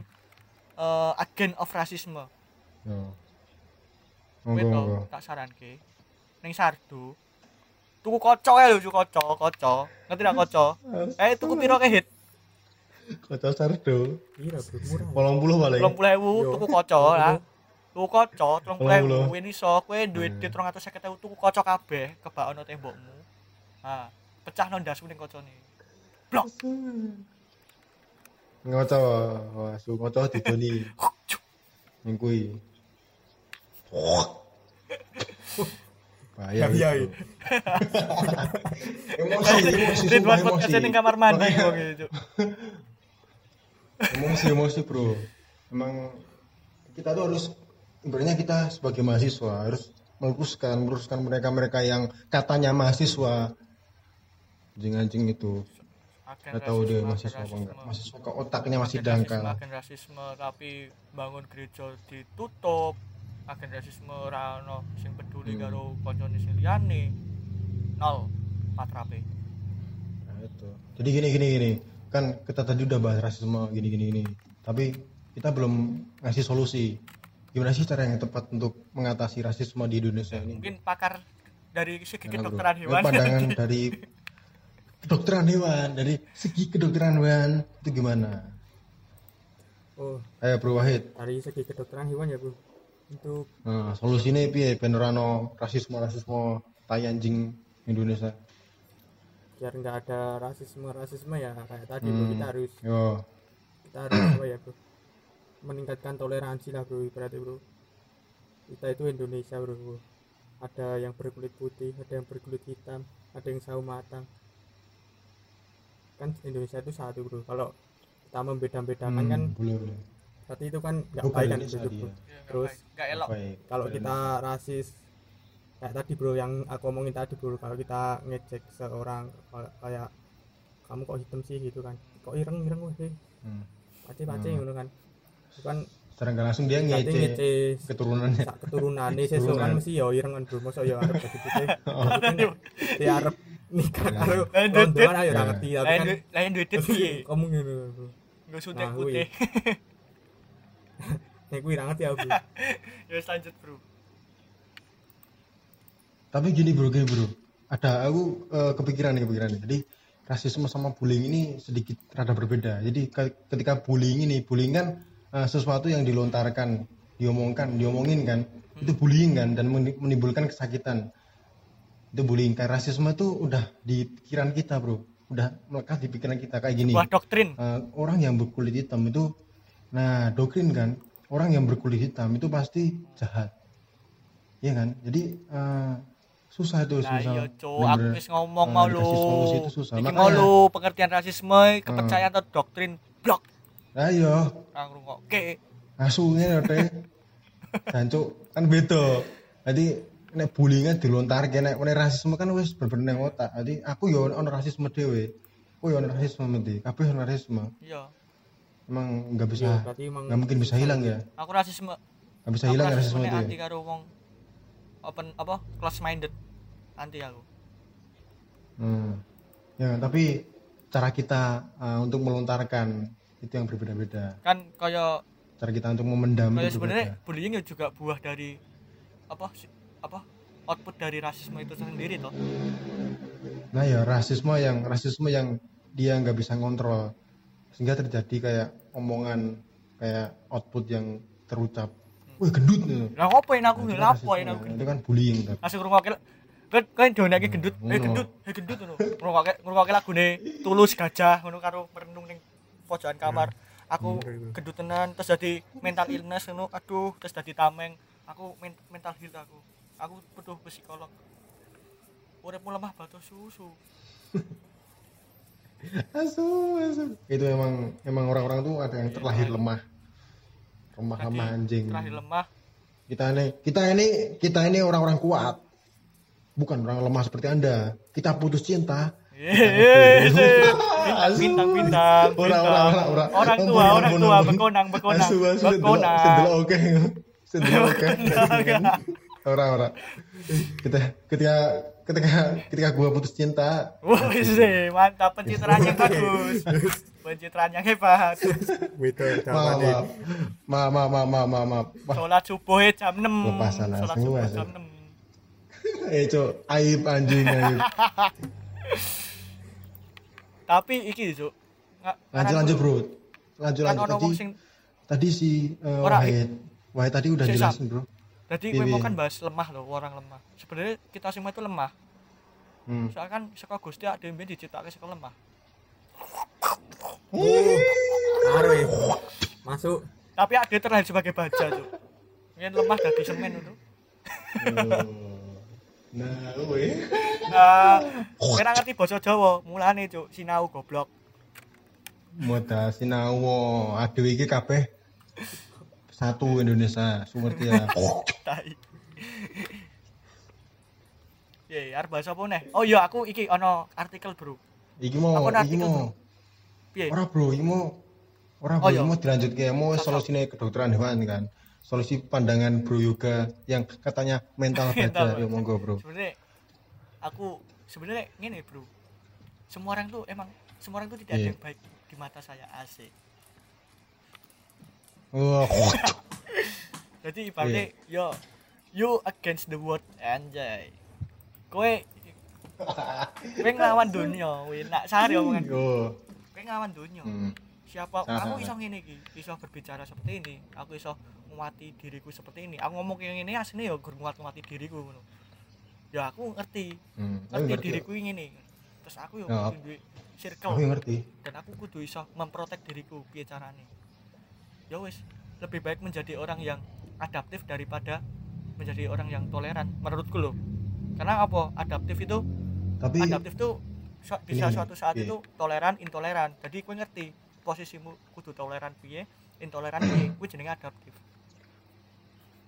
eh, agen of rasisme. Yo. Monggo, tak saranke ning Sardo. Tuku koco ya lho, koco, koco. Ngerti ra koco? Eh tuku piro ke hit? Kocok sardo Pira bro, murah. polong puluh paling 30.000 Yo. tuku koco lah. Tuku koco 30.000 Tolong kuwi iso kowe duit Hmm. dit 350.000 tuku koco kabeh kebak ono tembokmu. Ah, pecah no ndasmu ning kocone. Blok. Ngocok wah su ngocok didoni. Ning kuwi bahaya itu. emosi emosi sumpah Ridwan emosi. podcast ning kamar mandi emosi emosi bro. Emang kita tuh harus ibaratnya kita sebagai mahasiswa harus meluruskan meluruskan mereka mereka yang katanya mahasiswa. Anjing-anjing itu Agen tahu dia rasisme, mahasiswa agen apa enggak mahasiswa kok otaknya masih Agen dangkal rasisme, agen rasisme tapi bangun gereja ditutup agen rasisme ora ono sing peduli Hmm. karo kancane sing liyane nol patrape Nah, itu. Jadi gini gini gini. Kan kita tadi udah bahas rasisme gini gini gini. Tapi kita belum ngasih solusi. Gimana sih cara yang tepat untuk mengatasi rasisme di Indonesia ini? mungkin pakar dari segi kedokteran hewan pandangan dari kedokteran hewan, dari segi kedokteran hewan itu gimana? Oh, Ayo Bro Wahid. dari segi kedokteran hewan ya bro. Untuk Nah, solusinya piye ben ora ono rasisme-rasisme tai anjing Indonesia? biar nggak ada rasisme rasisme ya kayak tadi bro Hmm. kita harus Yo. kita harus apa ya bro meningkatkan toleransi lah bro berarti bro kita itu Indonesia bro ada yang berkulit putih ada yang berkulit hitam ada yang sawo matang kan Indonesia itu satu bro kalau kita membeda-bedakan Hmm, kan boleh boleh. berarti itu kan nggak Oh, baik kan itu dia. bro Ya, Terus, nggak elok kalau kita rasis kayak tadi bro yang aku omongin tadi bro kalau kita ngecek seorang kayak- kamu kok hitam sih gitu kan kok ireng ireng weh Hmm. pace pace Hmm. gitu kan itu kan Secara nggak langsung dia ngece ngece keturunannya. sak keturunan nih sesuk kan Keturunan. mesti ya ireng kan bro masa ya arep jadi putih dia arep nikah karo kan ayo Ya. ora ngerti tapi lain kan duit lain duit piye kamu gitu nggak suntik Nah, putih nek kuwi ora ngerti aku ya wis lanjut bro Tapi gini bro, gini bro. Ada aku eh, kepikiran nih kepikiran nih. Jadi rasisme sama bullying ini sedikit rada berbeda. Jadi ke- ketika bullying ini, bullying kan eh, sesuatu yang dilontarkan, diomongkan, diomongin kan, itu bullying kan dan meni- menimbulkan kesakitan. Itu bullying. Kayak rasisme itu udah di pikiran kita bro, udah melekat di pikiran kita kayak gini. buah doktrin Eh, orang yang berkulit hitam itu, nah doktrin kan, orang yang berkulit hitam itu pasti jahat, Iya kan? Jadi eh, susah itu Nah susah. iya cuk, aku wis ngomong eh, mau lu. itu susah. Iki Makanya- mau lu pengertian rasisme, kepercayaan atau doktrin blok. Nah iya, Kang rungokke. ngasuhnya teh. Jancuk kan beda. Jadi nek bullyingnya dilontar nek nek rasisme kan wis bener-bener nang otak. Jadi aku yo ono rasisme dhewe. Aku yo ono rasisme mesti. Kabeh ono rasisme. Iya. Emang nggak ya bisa emang nggak mungkin bisa hilang ya. Aku rasisme. Nggak bisa hilang ya rasisme rasismenya itu. anti Ya? karo wong open apa close minded. Anti aku. Hmm. Ya, tapi cara kita uh, untuk melontarkan itu yang berbeda-beda. Kan kaya Cara kita untuk memendam kaya sebenarnya berbeda. bullying ya juga buah dari apa apa output dari rasisme itu sendiri toh? Nah ya rasisme yang rasisme yang dia nggak bisa ngontrol. Sehingga terjadi kayak omongan kayak output yang terucap. Wih gendut gitu. lah ngapain aku Nah, kan ngapain rasisme. aku itu kan bullying tapi langsung ngrungokke kan kan donake gendut. Eh ngono. gendut. Eh gendut ngono. Ngrungokke ngrungokke lagune tulus gajah ngono karo merenung ning pojokan kamar. Aku Bener, bener. gendut tenan terus jadi mental illness ngono. Aduh terus jadi tameng. Aku men- mental health aku aku butuh psikolog uripmu lemah batu susu. Asu asu. Itu emang emang orang-orang tuh ada yang terlahir lemah. Lemah Tadi lemah anjing. terakhir lemah. Kita ini kita ini kita ini orang-orang kuat. Bukan orang lemah seperti anda. Kita putus cinta. Bintang bintang Ora, ora, ora, ora. orang. Tua orang tua bekonang bekonang bekonang oke. Oke orang orang kita ketika ketika ketika gua putus cinta. Wah, sih, mantap pencitraan yang bagus. Pencitraan yang hebat. Wito maaf maaf maaf maaf maaf maaf maaf maaf. Sholat subuh jam 6. Lepasan Sholat subuh jam 6. eh cok aib anjing aib. Tapi iki, Cuk. Nga- lanjut lanjut bro. Lanjut Kan lanjut. tadi tadi si uh, Wahid. Wahid tadi udah jelasin bro Jadi Iya, gue mau iya. kan bahas lemah loh, orang lemah. Sebenarnya kita semua itu lemah. hmm. Soalnya kan saka Gusti ada yang diciptakan saka lemah. Ya. Masuk. Tapi ada terlahir sebagai baja, Cuk. Yang lemah dari semen itu. nah weh Nah, kira ngerti bahasa Jawa, mulane, Cuk, sinau goblok. Moda sinawo aduh iki kabeh satu Indonesia sumerti ya Tai. Ya, arep bahas apa neh? Oh iya, aku iki ono artikel, Bro. iki mau Aku iki mau Bro. Piye? ora bro iki mau ora Oh, bro iya. iki mau dilanjut kayak mau Sosok. solusinya kedokteran hewan kan solusi pandangan bro yoga yang katanya mental baja Bro. monggo bro Sebenarnya aku sebenarnya ngene, Bro. Semua orang tuh emang semua orang tuh tidak ada Iya. yang baik di mata saya asik. Wah Jadi ibaratnya yo you against the world anjay. Kowe kowe nglawan dunia, wih nak sari omongan. yo Kowe nglawan dunia. hmm. Siapa aku iso ngene iki, iso berbicara seperti ini, aku iso nguati diriku seperti ini. Aku ngomong kayak ngene asline yo gur nguat-nguati diriku ngono. Ya aku ngerti, hmm. Aku ngerti ngerti diriku ngene. Terus aku yo Ya. kudu duwe aku circle ngerti dan aku kudu iso memprotek diriku piye carane. Ya wis, lebih baik menjadi orang yang adaptif daripada menjadi orang yang toleran menurutku loh. Karena apa? Adaptif itu tapi adaptif tuh su- bisa Ini, suatu saat iya. itu toleran intoleran jadi kue ngerti posisimu kudu toleran piye intoleran piye kue jenenge adaptif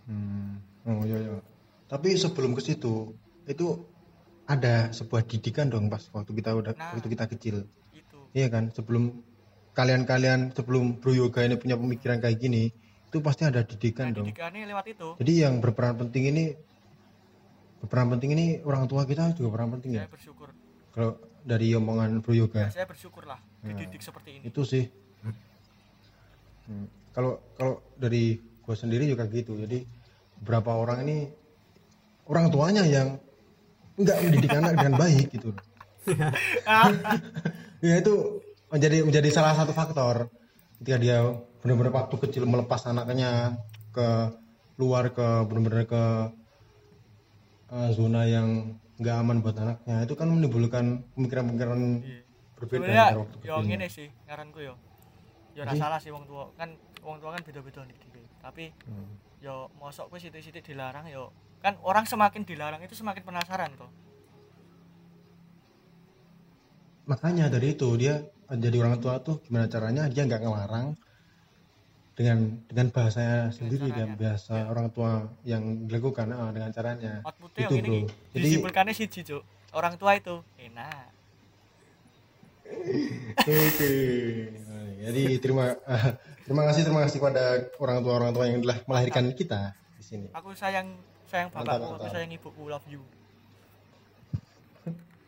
Hmm. Oh iya iya. Tapi sebelum ke situ itu ada sebuah didikan dong pas waktu kita udah Nah. waktu kita kecil. itu Iya kan? Sebelum kalian-kalian sebelum Bro Yoga ini punya pemikiran kayak gini, itu pasti ada didikan nah, dong. didikannya lewat itu Jadi yang berperan penting ini berperan penting ini orang tua kita juga berperan penting ya. saya bersyukur Kalau dari omongan Bro Yoga saya bersyukur lah dididik seperti ini itu sih. Hmm. Kalau kalau dari gue sendiri juga gitu. Jadi beberapa orang ini orang tuanya yang nggak mendidik anak dengan baik gitu. ya itu menjadi menjadi salah satu faktor ketika dia benar-benar waktu kecil melepas anaknya ke luar ke benar-benar ke eh, zona yang nggak aman buat anaknya itu kan menimbulkan pemikiran-pemikiran Iya. berbeda sebenarnya antara waktu yo kecilnya. ngene sih ngaranku yo yo ora salah sih wong tua kan wong tua kan beda-beda nih diri tapi Hmm. yo mosok kue sitik-sitik dilarang yo kan orang semakin dilarang itu semakin penasaran toh makanya dari itu dia jadi orang tua tuh gimana caranya dia nggak ngelarang dengan dengan bahasanya sendiri dan caranya. bahasa orang tua yang dilakukan ah, dengan caranya. Outputnya itu yang ini bro iki. jadi disimpulkannya siji cuk. Orang tua itu enak. Oke. Jadi terima terima kasih terima kasih pada orang tua orang tua yang telah melahirkan kita di sini. aku sayang sayang Mantap, bapakku aku sayang ibuku love you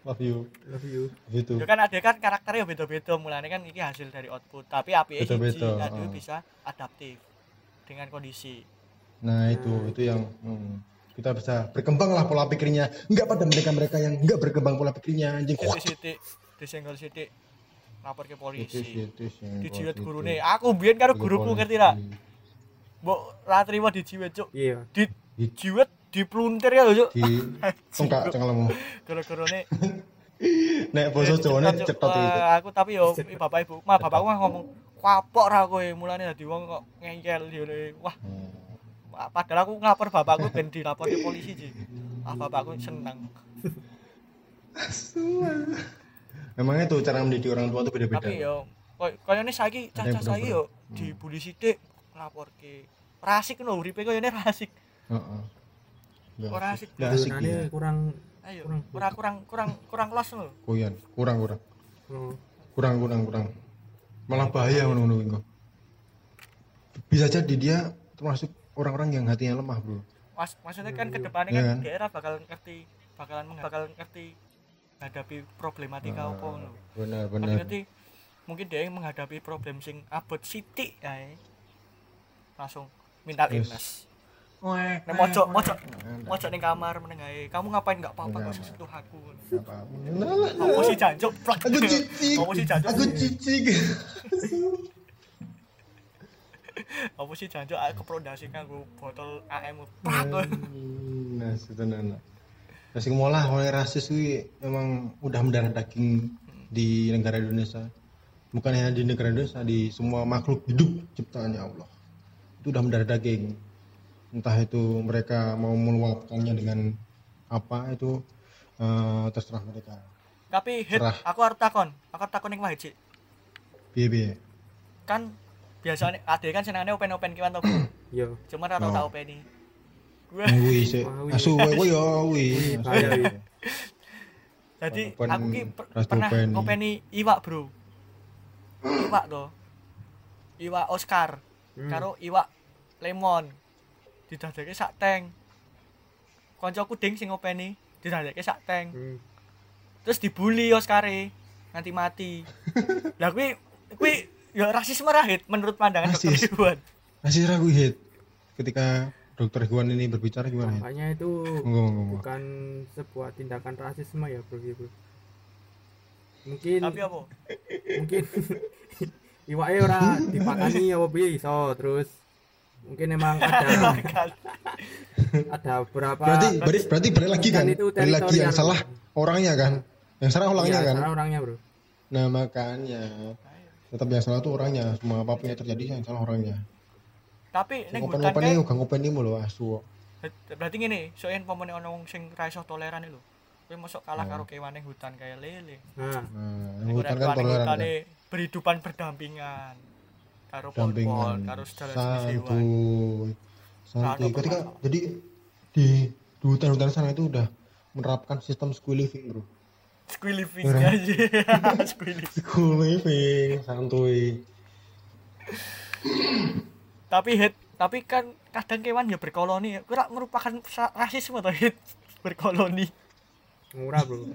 love you Love you. gitu ya kan ada kan karakternya beda-beda mulanya kan ini hasil dari output tapi api aduh oh. bisa adaptif dengan kondisi nah itu itu yang hmm. kita bisa berkembang lah pola pikirnya nggak pada mereka-mereka yang nggak berkembang pola pikirnya anjing Siti-siti disenggol siti lapor ke polisi. Dijiwet gurune. Aku biyen karo guruku ngerti ra? Mbok ra trimo dijiwet, Cuk. iya Di jiwet dipluntir ya lho, Cuk. di tengkak cengelmu Gara-garane nek basa Jawane cetot itu Wah, Aku tapi yo bapak ibu, mah bapakku mah ngomong kapok ra kowe mulane dadi wong kok ngeyel yo. Wah, Wah, padahal aku ngelapor bapakku ben dilapor ke polisi sih. Ah bapakku seneng. memangnya tuh cara mendidik orang tua tuh beda-beda Tapi yo koy koyone saiki cacah saiki yo bener-bener. dibully sithik nglaporke. Rasik lho uripe koyone rasik. Heeh. Ora asik. Nggak asik ya. kurang Ayo, Kurang. ora kurang kurang kurang los lho. Koyan, kurang kurang. oh, Kurang kurang kurang. Malah bahaya ngono-ngono iku. Bisa jadi dia termasuk orang-orang yang hatinya lemah, Bro. Mas, maksudnya kan ke depannya Iya kan kan? daerah bakal ngerti bakalan bakal ngerti hadapi problematika apa ngono. Benar, benar. ngerti mungkin dia yang menghadapi problem sing abot sithik ae. Langsung mental Yes. illness. Nek mojok mojok mojok ning kamar meneng ae. Kamu ngapain enggak apa-apa Nggak kok sentuh aku. Apa? Nah, Apa sih jancuk? Plak. Aku cicik. Apa sih jancuk? Aku cicik. Apa sih jancuk aku keprondasi kanggo botol AM. Plak. Nah. Nah, sing molah oleh rasis kuwi memang udah mendarah daging di negara Indonesia. Bukan hanya di negara Indonesia, di semua makhluk hidup ciptaannya Allah. Itu udah mendarah daging. Entah itu mereka mau meluapkannya dengan apa itu eh, terserah mereka. Tapi hit, aku harus takon. Aku harus takon ning Wahid sih. Piye piye. Kan biasanya ade kan senengane open-open kiwan to. iya Cuma ora tau Oh. openi. Gue Wih, wih. Asu kowe yo wih. Wih. Jadi Open aku ki per- pernah openi. ngopeni iwak, Bro. Iwak to. Iwak Oscar Hmm. karo iwak lemon. Didadekake sak tank. Kancaku ding sing ngopeni didadekake sak tank. Hmm. Terus dibully Oscare nganti mati. Lah kuwi kuwi ya rasisme rahit menurut pandangan dokter Rasis. Iwan. Masih ragu hit. Ketika dokter Iwan ini berbicara gimana hit? makanya itu bukan sebuah tindakan rasisme ya bro gitu mungkin Tapi apa? mungkin iwake ora dipakani apa piye iso terus mungkin emang ada ada beberapa Berarti berarti, berarti balik lagi kan? Kan itu Balik lagi yang salah orangnya kan? Yang salah orangnya Iya, kan? salah orangnya bro Nah makanya tetap yang salah tuh orangnya. Semua apa pun yang terjadi yang salah orangnya. Tapi hutan ngopen kae ini gak ngopen ini mulu asu. berarti ngene, soalnya pemene ono wong sing ra iso toleran lho. Kowe mosok kalah Hmm. karo kewan hutan kaya lele. nah Nah, Ning hutan kan toleran kan. berhidupan berdampingan karo Dampingan. karo hewan. Santuy. Ketika jadi di di hutan-hutan sana itu udah menerapkan sistem school living bro. Squid living aja. Living. School living santuy. Tapi hit, tapi kan kadang kewan ya berkoloni. Ora merupakan rasisme to hit berkoloni. murah bro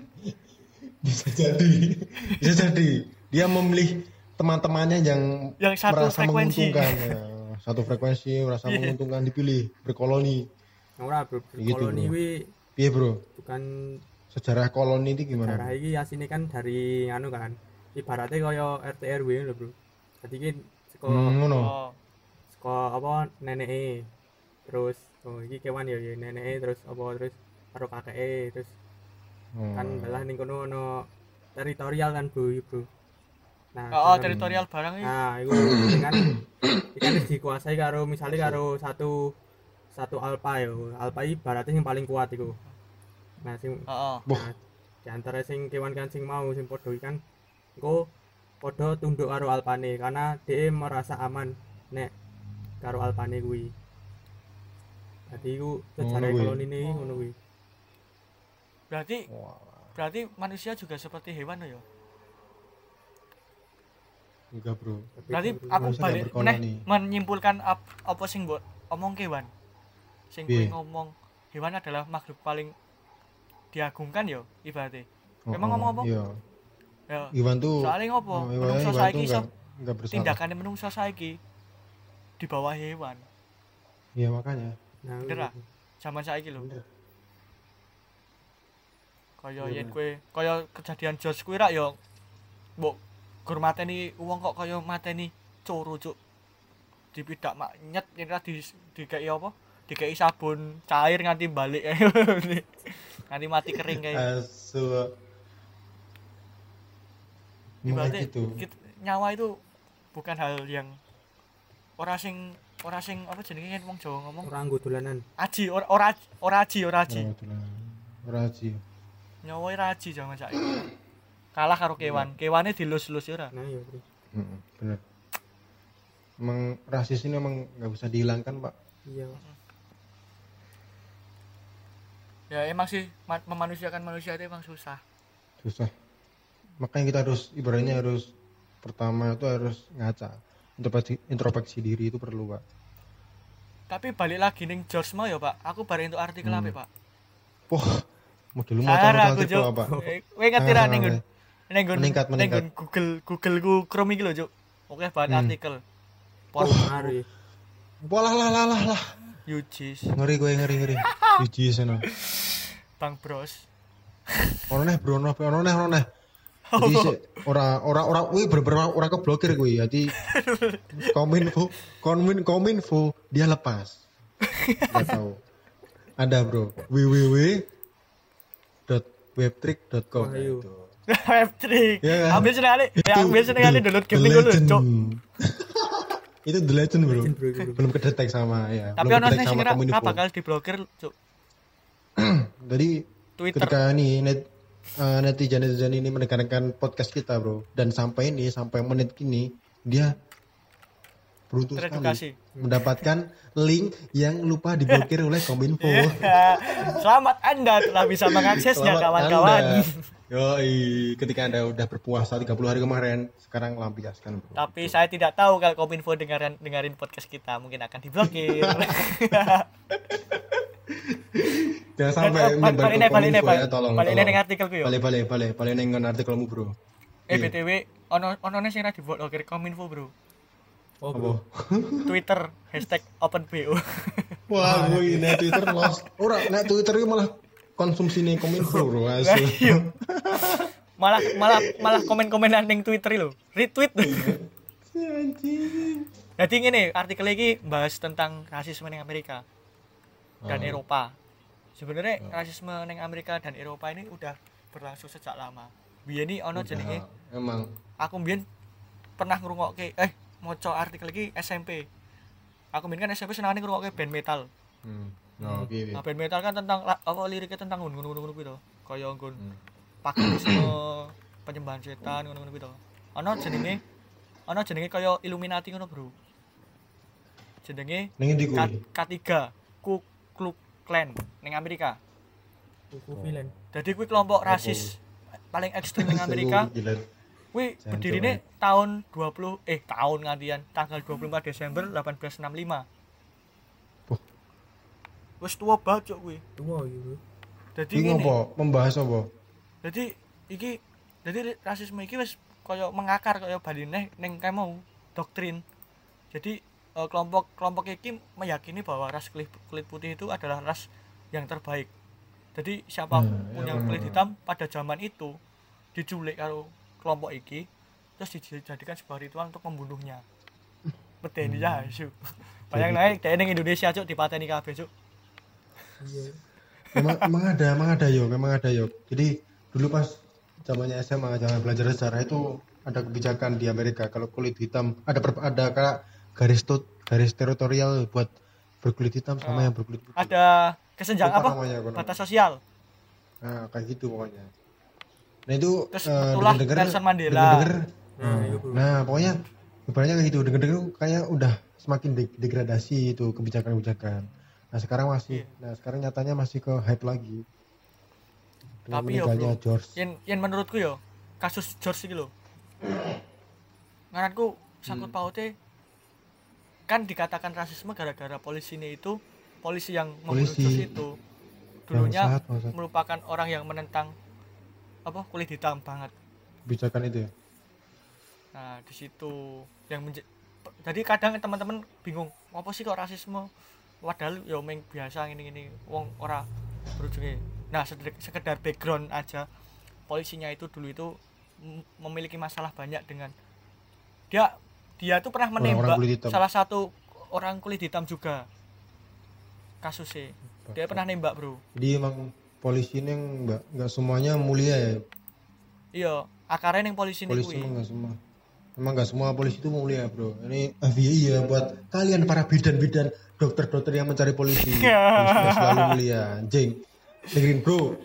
bisa jadi bisa jadi dia memilih teman-temannya yang Yang satu merasa frekuensi. menguntungkan ya. satu frekuensi merasa Iya. menguntungkan dipilih berkoloni murah bro Gitu, koloni bro. wi iya bro bukan sejarah koloni itu gimana darah iki asine kan dari anu kan ibaratnya kaya RT RW lho bro jadi ki saka hmm, ngono Oh, saka apa neneke terus oh iki kewan ya ya neneke terus apa terus karo kakeke terus Hmm. kan dalah ning kono ono teritorial kan bro bro nah oh, dalam- teritorial barang iki. nah iku ini kan kan wis dikuasai karo misalnya karo satu satu alpa ya alpa iki ibaratnya yang paling kuat iku nah sing Heeh. Boh. Nah, di antara sing kewan kan sing mau sing padha iki kan engko padha tunduk karo alpane karena dia merasa aman nek karo alpane kuwi. Dadi iku sejarah Ngono kuwi. koloni ini ngono kuwi. Berarti berarti manusia juga seperti hewan ya. Enggak bro Tapi Berarti aku balik meneh menyimpulkan ap, apa sing mbok omong kewan. Sing Piye? ngomong hewan adalah makhluk paling diagungkan ya ibaratnya. Oh, Emang oh, ngomong apa? iya Ya. Iwan tuh Soalnya ngopo? oh, Iwan, Menungso Iwan saiki iso enggak enggak bersalah tindakannya menungso saiki di bawah hewan. iya makanya Nah, Bener lah. zaman saiki lho kaya Iya, yen kowe kaya kejadian George kuwi rak ya mbok gur mateni wong kok kaya mateni coro cuk dipidak mak nyet yen di dikei apa dikei sabun cair nganti balik nganti mati kering kayak Asu. Ibaratnya kayak gitu. nyawa itu bukan hal yang ora sing ora sing apa jenenge yen wong Jawa ngomong orang anggo dolanan aji ora ora ora aji ora aji. Ora aji. nyawa ora aji zaman saiki kalah karo kewan kewane dilus-lus ya ora nah iya bro Mm, bener. Emang rasis ini emang nggak bisa dihilangkan pak. iya ya emang sih ma- memanusiakan manusia itu emang susah Susah. Makanya kita harus ibaratnya harus pertama itu harus ngaca. Introspeksi, introspeksi diri itu perlu pak. tapi balik lagi ning George mau ya pak aku bareng itu artikel Hmm. apa pak Wah, modelmu mau tahu aku artikel apa? Kowe ngerti ra ning nggon oke. ning nggon Meningkat, ning meningkat. nggon Google Google ku Chrome iki lho Cuk oke banget Hmm. artikel por hari Wah lah lah lah lah lah. Yujis Ngeri gue ngeri ngeri. Biji sana. Bang Bros Ono neh bro, ono ono neh ono neh. Jadi se- ora ora ora wih bener-bener ora keblokir gue. Jadi kominfo komin kominfo dia lepas. Gak tahu. Ada bro. www.webtrick.com Wah, iya. itu. Web3 Iya kan? ambil seneng kali ya ambil seneng kali The- download game dulu. Cuk itu the legend bro. Legend, bro, bro. Belum kedetek sama ya. tapi ono sing ora bakal diblokir Cuk Jadi Twitter ketika nih net, eh, netizen netizen ini mendengarkan podcast kita bro dan sampai ini sampai menit kini dia beruntung sekali mendapatkan link yang lupa diblokir oleh Kominfo. Iya. Selamat Anda telah bisa mengaksesnya kawan-kawan. Yoi, ketika Anda udah berpuasa 30 hari kemarin, sekarang lampiaskan bro. Tapi saya tidak tahu kalau Kominfo dengarin dengerin podcast kita mungkin akan diblokir. Jangan sampai Eh, menyebar balik ke nih, balik nih, Kominfo ya, balik tolong. balik tolong. artikelku yo. Balik balik balik balik ning artikelmu bro. Eh Iya. BTW ono ono sing ra diblokir Kominfo, Bro. oh bro Twitter hashtag OpenBO. Wah, gue ini Twitter lost. Ora, nek Twitter itu malah konsumsi nih kominfo bro. Asu. iya. malah malah malah komen-komenan ning Twitter lho. Retweet. Jadi ngene, artikel ini bahas tentang rasisme ning Amerika dan Oh. Eropa. Sebenarnya rasisme ning Amerika dan Eropa ini udah berlangsung sejak lama. Biyen ini ono jenenge Emang. aku mbien pernah ngrungokke eh maca artikel iki SMP. Aku mbien kan SMP senengane ngrungokke band metal. Hmm. Oh, oke. Nah, band metal kan tentang apa liriknya tentang ngono-ngono kuwi to. Kaya nggon Hmm. paganisme, penyembahan setan ngono-ngono to. Ana jenenge ana jenenge kaya Illuminati ngono, Bro. Jenenge K, kuwi? K3 Ku Klux Klan ning Amerika. kuku villain Jadi kuwi kelompok rasis paling ekstrim ning Amerika. Kuwi berdirinya tahun 20 eh tahun ngantian tanggal 24 Desember 1865. Wis tua banget cuk kuwi. tua gitu Iki ngene. ngopo? Membahas apa? Jadi iki jadi rasisme iki wis kaya mengakar kaya bali neh ning kae mau doktrin. Jadi eh, kelompok kelompok iki meyakini bahwa ras kulit, kulit putih itu adalah ras yang terbaik. Jadi siapa pun Hmm, yang ya, kulit hmm. hitam pada zaman itu diculik karo kelompok iki terus dijadikan sebuah ritual untuk membunuhnya. Medeni ya, Cuk. Bayang naik ning Indonesia cuk dipateni kabeh cuk. Iya memang, memang ada, memang ada yo, memang ada yo. Jadi dulu pas zamannya SMA, zaman belajar sejarah itu ada kebijakan di Amerika kalau kulit hitam ada per, ada kayak garis tut, garis teritorial buat berkulit hitam sama Ah. yang berkulit putih. Ada kesenjangan apa? namanya. Batas sosial. Nah, kayak gitu pokoknya. Nah itu Terus eh, itulah denger-denger- Nelson Mandela. denger-denger, nah bro Nah, pokoknya ibaratnya kayak gitu. Denger-denger kayak udah semakin de- degradasi itu kebijakan-kebijakan. Nah, sekarang masih Iya. nah sekarang nyatanya masih ke hype lagi. Dengan Tapi ya, bro, George. Yen yen menurutku yo kasus George iki lho. Ngaranku sangkut Hmm. paute kan dikatakan rasisme gara-gara polisi ini itu polisi yang membunuh Polisi. George itu dulunya Bangsat, bangsat. merupakan orang yang menentang apa kulit hitam banget. kebijakan itu ya. Nah, di situ yang menje- jadi kadang teman-teman bingung, apa sih kok rasisme padahal yo meng biasa ngene-ngene wong ora berujungnya. Nah sekedar background aja polisinya itu dulu itu memiliki masalah banyak dengan dia dia tuh pernah menembak salah satu orang kulit hitam juga kasusnya. Dia pernah nembak bro. Jadi emang polisi ini nggak nggak semuanya mulia ya. iya akarnya yang polisi ini Polisi kuwi emang nggak semua. Emang nggak semua polisi itu mulia bro. Ini FBI ya buat kalian para bidan-bidan dokter-dokter yang mencari polisi. polisi nggak selalu mulia. Anjing. Dengerin bro.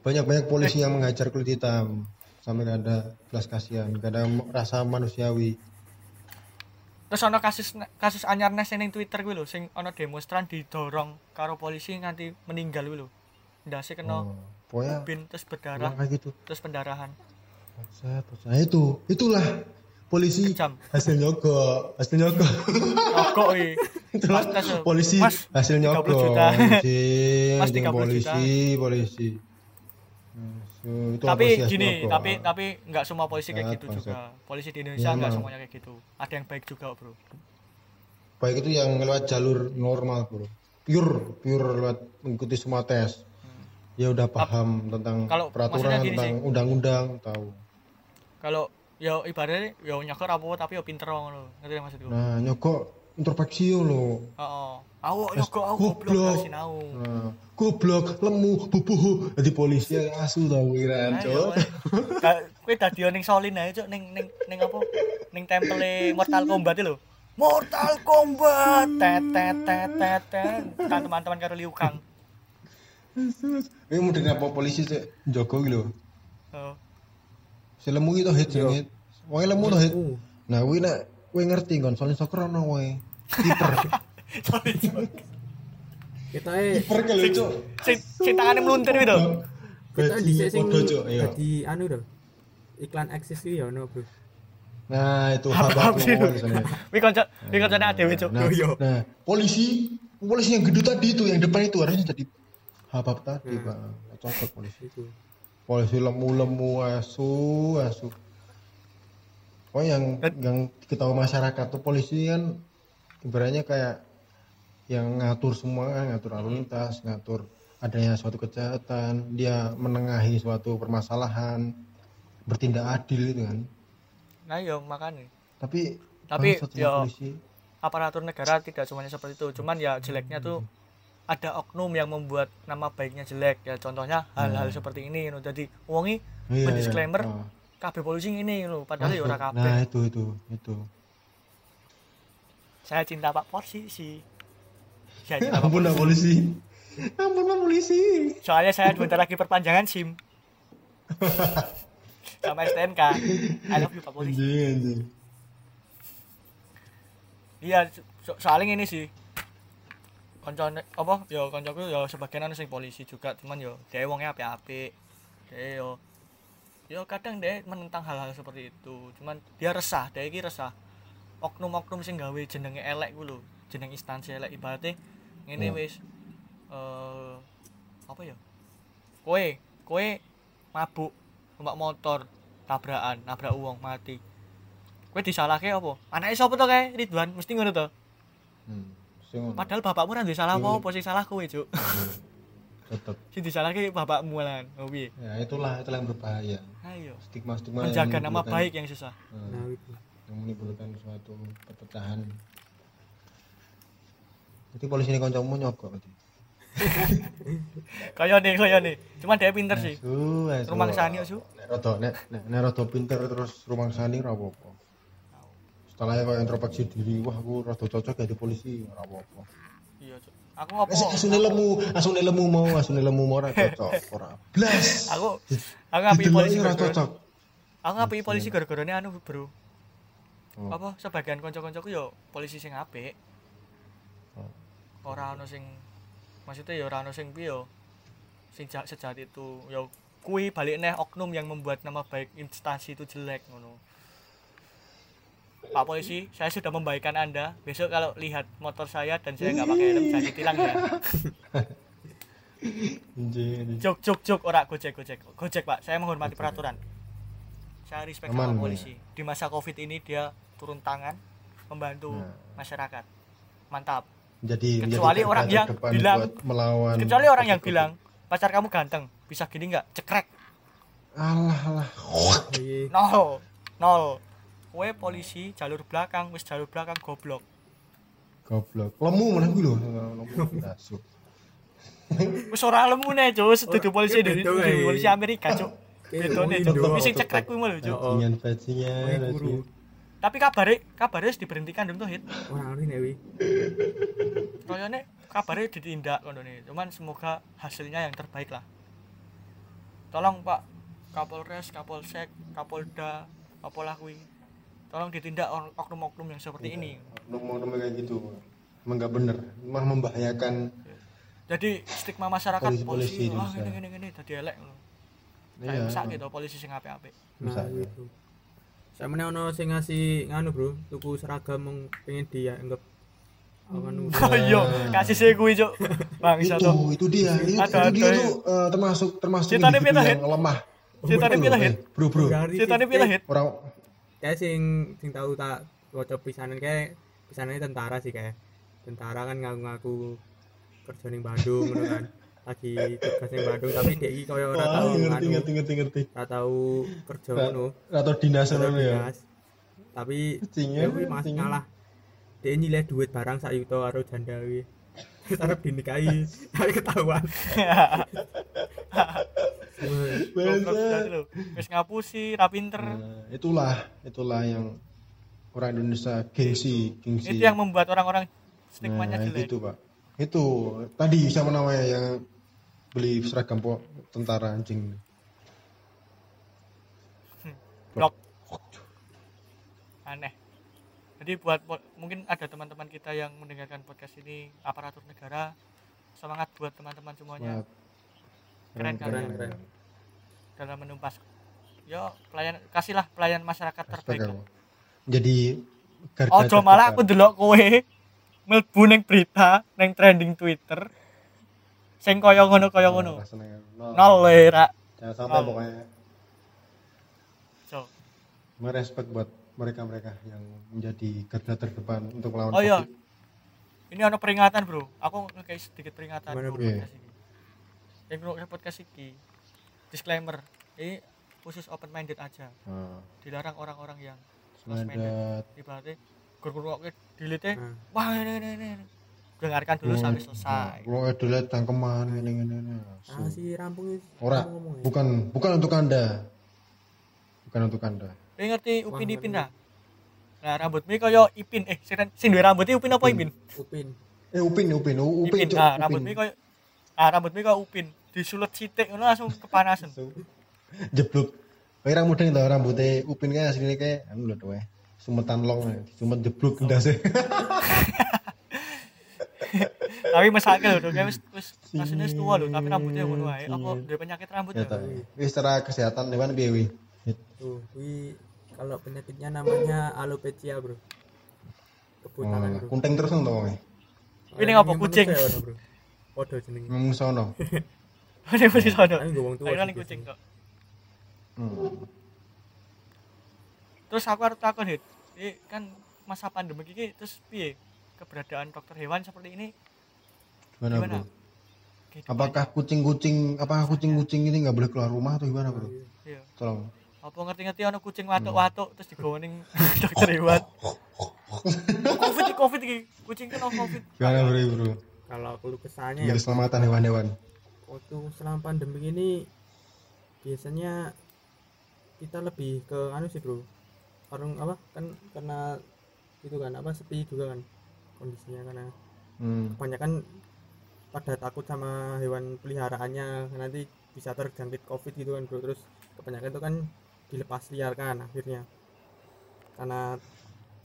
Banyak-banyak polisi yang menghajar kulit hitam. Sampai ada belas kasihan, nggak ada rasa manusiawi. terus ono kasus kasus anyar nes ning Twitter kuwi lho sing ono demonstran didorong karo polisi nganti meninggal kuwi lho ndase kena Oh, pokoknya bin terus berdarah kayak gitu. terus pendarahan Bangsat. Nah itu, itulah polisi Kejam. hasil nyogok, hasil nyogok. nyogok kuwi itulah Mas, polisi Mas, hasil 30 nyogok. juta. Anjing, Mas, anjing 30 polisi, polisi. Nah, itu tapi gini nyogok. tapi tapi nggak semua polisi kayak gitu bangsat. juga polisi di Indonesia nggak emang. semuanya kayak gitu ada yang baik juga bro baik itu yang lewat jalur normal bro pure pure lewat mengikuti semua tes ya udah paham tentang Hmm. Kalau peraturan tentang undang-undang tahu kalau ya ibaratnya ya nyokor apa tapi ya pinter ngono ngerti gak maksudku nah nyogok introspeksi lo heeh aku Mas, nyogok aku goblok. goblok kasih nau nah, goblok lemu bubuh jadi polisi yang asu tau kiraan cok Kowe dadi ning Solin ae cuk ning ning ning apa? Ning temple Mortal Kombat itu lho. Mortal Kombat tet tet tet. Kan teman-teman karo Liu Kang. ini mau dengan apa polisi cek jogo gitu Oh. Si lemu itu hit jenenge wae lemu tuh hit. Nah kuwi nek kowe ngerti kon soalnya soccer ono wae kiper. Kita eh kiper kalau cok Sing sing tangane mluntir kuwi to. kita di sing Podo, Cuk, iya. jadi anu dah iklan eksis iki ya ono bro. Nah, itu sana. Kuwi kanca kuwi kancane adewe cuk. Nah, nah, polisi, polisi yang gendut tadi itu, yang depan itu harusnya jadi habab tadi, Pak. Nggak Cocok polisi. itu Polisi lemu-lemu asu, asu. Oh, yang yang diketahui masyarakat tuh polisi kan ibaratnya kayak yang ngatur semua, kan, ngatur lalu lintas, ngatur adanya suatu kejahatan, dia menengahi suatu permasalahan, bertindak adil itu kan. Nah, yo makane. Tapi Tapi, sama yo, polisi. Aparatur negara tidak semuanya seperti itu. Cuman ya jeleknya tuh ada oknum yang membuat nama baiknya jelek ya contohnya hal-hal seperti ini no. jadi wongi Iya, iya. disclaimer Oh. kabeh polisi ini lo padahal ya ora kabeh Nah, itu itu itu. saya cinta Pak Polisi sih saya cinta Pak Ampun Pak polisi. Ampun Pak polisi. soalnya saya bentar lagi perpanjangan SIM sama STNK I love you Pak Polisi iya so- soalnya ini sih koncone apa? Ya koncoku ya sebagian sing polisi juga cuman yo dia wongnya apik-apik. Dia yo yo kadang dia menentang hal-hal seperti itu cuman dia resah dia iki resah. Oknum-oknum sing gawe jenenge elek ku lho jeneng instansi elek ibaratnya ngene Hmm. wis eh apa ya? Kowe kowe mabuk numpak motor tabrakan nabrak uang mati. Kowe disalahke apa? Anake sapa to kae? Ridwan mesti ngono to? Hmm. Padahal bapakmu ra duwe salah apa sing salah kowe cuk Tetep. sing disalahke bapakmu lan oh piye Ya itulah itulah yang berbahaya. ayo Stigma stigma menjaga nama baik yang susah nah itu yang menimbulkan suatu perpecahan. Jadi polisi ini kancamu nyogok berarti. kaya nih kaya nih cuman dia pinter sih. Rumah sani, asu. Nek rada nek nek nek rada pinter terus rumah sani ora apa-apa. Setelahnya kok introspeksi diri, wah aku rada cocok jadi polisi, ora apa-apa. iya cuk aku ngopo asune lemu, asune lemu mau, asune lemu mau ora cocok, ora. Blas. aku aku Didelok polisi ora cocok. aku ngapain polisi gara-gara anu bro Oh. apa sebagian kanca-kancaku yo polisi sing apik Oh. ora ono sing maksudnya ya ora ono sing piye yo sing ja- sejati itu yo kui balik neh oknum yang membuat nama baik instansi itu jelek ngono Pak polisi, saya sudah membaikkan Anda. Besok kalau lihat motor saya dan saya nggak pakai helm, jangan ditilang ya. Jok, jok, jok, ora gojek, gojek, gojek pak. Saya menghormati peraturan. Saya respect Aman, sama ya. polisi. Di masa covid ini dia turun tangan membantu Nah. masyarakat. Mantap. Jadi Kecuali orang yang bilang- melawan kecuali orang yang bilang pacar kamu ganteng bisa gini nggak cekrek alah alah nol nol Kowe polisi jalur belakang wis jalur belakang goblok. Goblok. Lemu mana gue loh wis ora lemu nih cuk. Sedudu Ora, polisi dari iya. polisi Amerika cuk. Bedone Indo. cuk. Wis sing Tetep. cekrek kuwi lho cuk. Bajingan bajingan Wah, guru. bajingan. tapi kabare kabare wis diberhentikan dong tuh hit Orang ini wi. koyone kabare ditindak kono nih cuman semoga hasilnya yang terbaik lah. Tolong pak. Kapolres kapolsek kapolda apalah kuwi tolong ditindak oknum-oknum yang seperti ini. ngomong-ngomong kayak gitu. Emang nggak bener. Malah membahayakan jadi stigma masyarakat polisi, di ah Indonesia. ini ini ini tadi elek ngono. Iya, kayak rusak gitu polisi sing apik-apik. Bisa, Nah, iya. gitu. Saya mana ono sing ngasih nganu bro, tuku seragam mong pengen dia anggap oh iya kasih saya kuwi cuk. Bang itu itu dia itu, Ada- itu dia ada- tuh eh, termasuk termasuk individu yang lemah. Ceritanya Bro, pindah, eh, Hit. bro. Bro pilih hit orang Kayak sing sing tahu tak waca pisanan kayak pisanannya tentara sih kayak. Tentara kan ngaku-ngaku kerja ning Bandung ngono kan. Lagi tugas ning Bandung tapi DI koyo ora Wah, tahu ngerti ngerti ngerti ngerti ora tahu kerja ngono. atau dinas Ora ngono ya dinas. Tapi Kucingnya, ya masih ngalah. Dia nyileh duit barang sak yuto karo janda kuwi. Arep dinikahi, tapi ketahuan. goblok Bangsa. banget lho wis ngapusi ra pinter. Nah, itulah itulah yang orang Indonesia gengsi gengsi. Itu yang membuat orang-orang stigmanya nah, jelek. itu pak. Itu tadi siapa namanya yang beli seragam po tentara anjing? Blok. Aneh. Jadi buat mungkin ada teman-teman kita yang mendengarkan podcast ini aparatur negara semangat buat teman-teman semuanya. Wah, Keren, keren, keren. Dalam menumpas. Yo pelayan kasihlah pelayan masyarakat terbaik. Jadi garda ojo malah aku delok kowe mlebu ning berita ning trending Twitter. Sing kaya ngono kaya ngono. Nol. le ra jangan sampai Nol. pokoknya. So merespek buat mereka-mereka yang menjadi garda terdepan untuk melawan oh iya. Ini ada peringatan bro. Aku ngekei sedikit peringatan Gimana, bro bro? podcast ini. Yang ngrungokne podcast iki disclaimer ini khusus open minded aja Nah, dilarang orang-orang yang Semangat. ibaratnya gur-gur delete Nah. wah ini ini ini ini. dengarkan dulu sampai selesai Kalau edule tangkeman ini ini ini. Ah si rampung itu. Ora, ngomong ya. bukan bukan untuk anda, bukan untuk anda. Ini ngerti Upin Ipin dah. Nah, rambutmu kaya Ipin. Eh, sing sing duwe rambutnya Upin apa Ipin? Upin. Eh upin upin upin Ipin. Cuk, Ah, upin. rambutmu kaya Ah, rambutmu kaya Upin. Disulut sithik ngono langsung kepanasan. jeblok. Kayak rambut itu rambutnya upin kayak aslinya kayak anu lho tuh Sumetan long, sumet jeblok ndase. tapi mesake lho, kayak wis wis asline wis tua lho, tapi rambutnya ngono wae. Apa duwe penyakit rambut Ya. Wis secara kesehatan dewan piye wi? Tuh, wi kalau penyakitnya namanya alopecia, Bro. Kebutakan, Oh, Bro. Kunteng terus nang wong. Ini ngapa, kucing? Podo jenenge. Ngomong sono. Ini mesti sono. Gue wong tua. Sih kucing kok. Hmm. Terus aku harus takon, Hit. Ini kan masa pandemi ini terus piye keberadaan dokter hewan seperti ini Gimana, gimana? bro? Apakah kucing-kucing apakah kucing-kucing ini nggak boleh keluar rumah atau gimana bro? Iya. Tolong. apa ngerti-ngerti ana kucing watuk-watuk terus digawa ning dokter hewan covid iki covid iki kucing kena covid Gimana bro bro? Kalau kesahnya Biar ya keselamatan hewan-hewan. Waktu selama pandemi ini biasanya kita lebih ke anu sih bro orang apa kan karena itu kan apa sepi juga kan kondisinya karena Hmm. kebanyakan pada takut sama hewan peliharaannya nanti bisa terjangkit covid gitu kan bro terus kebanyakan itu kan dilepas liarkan akhirnya karena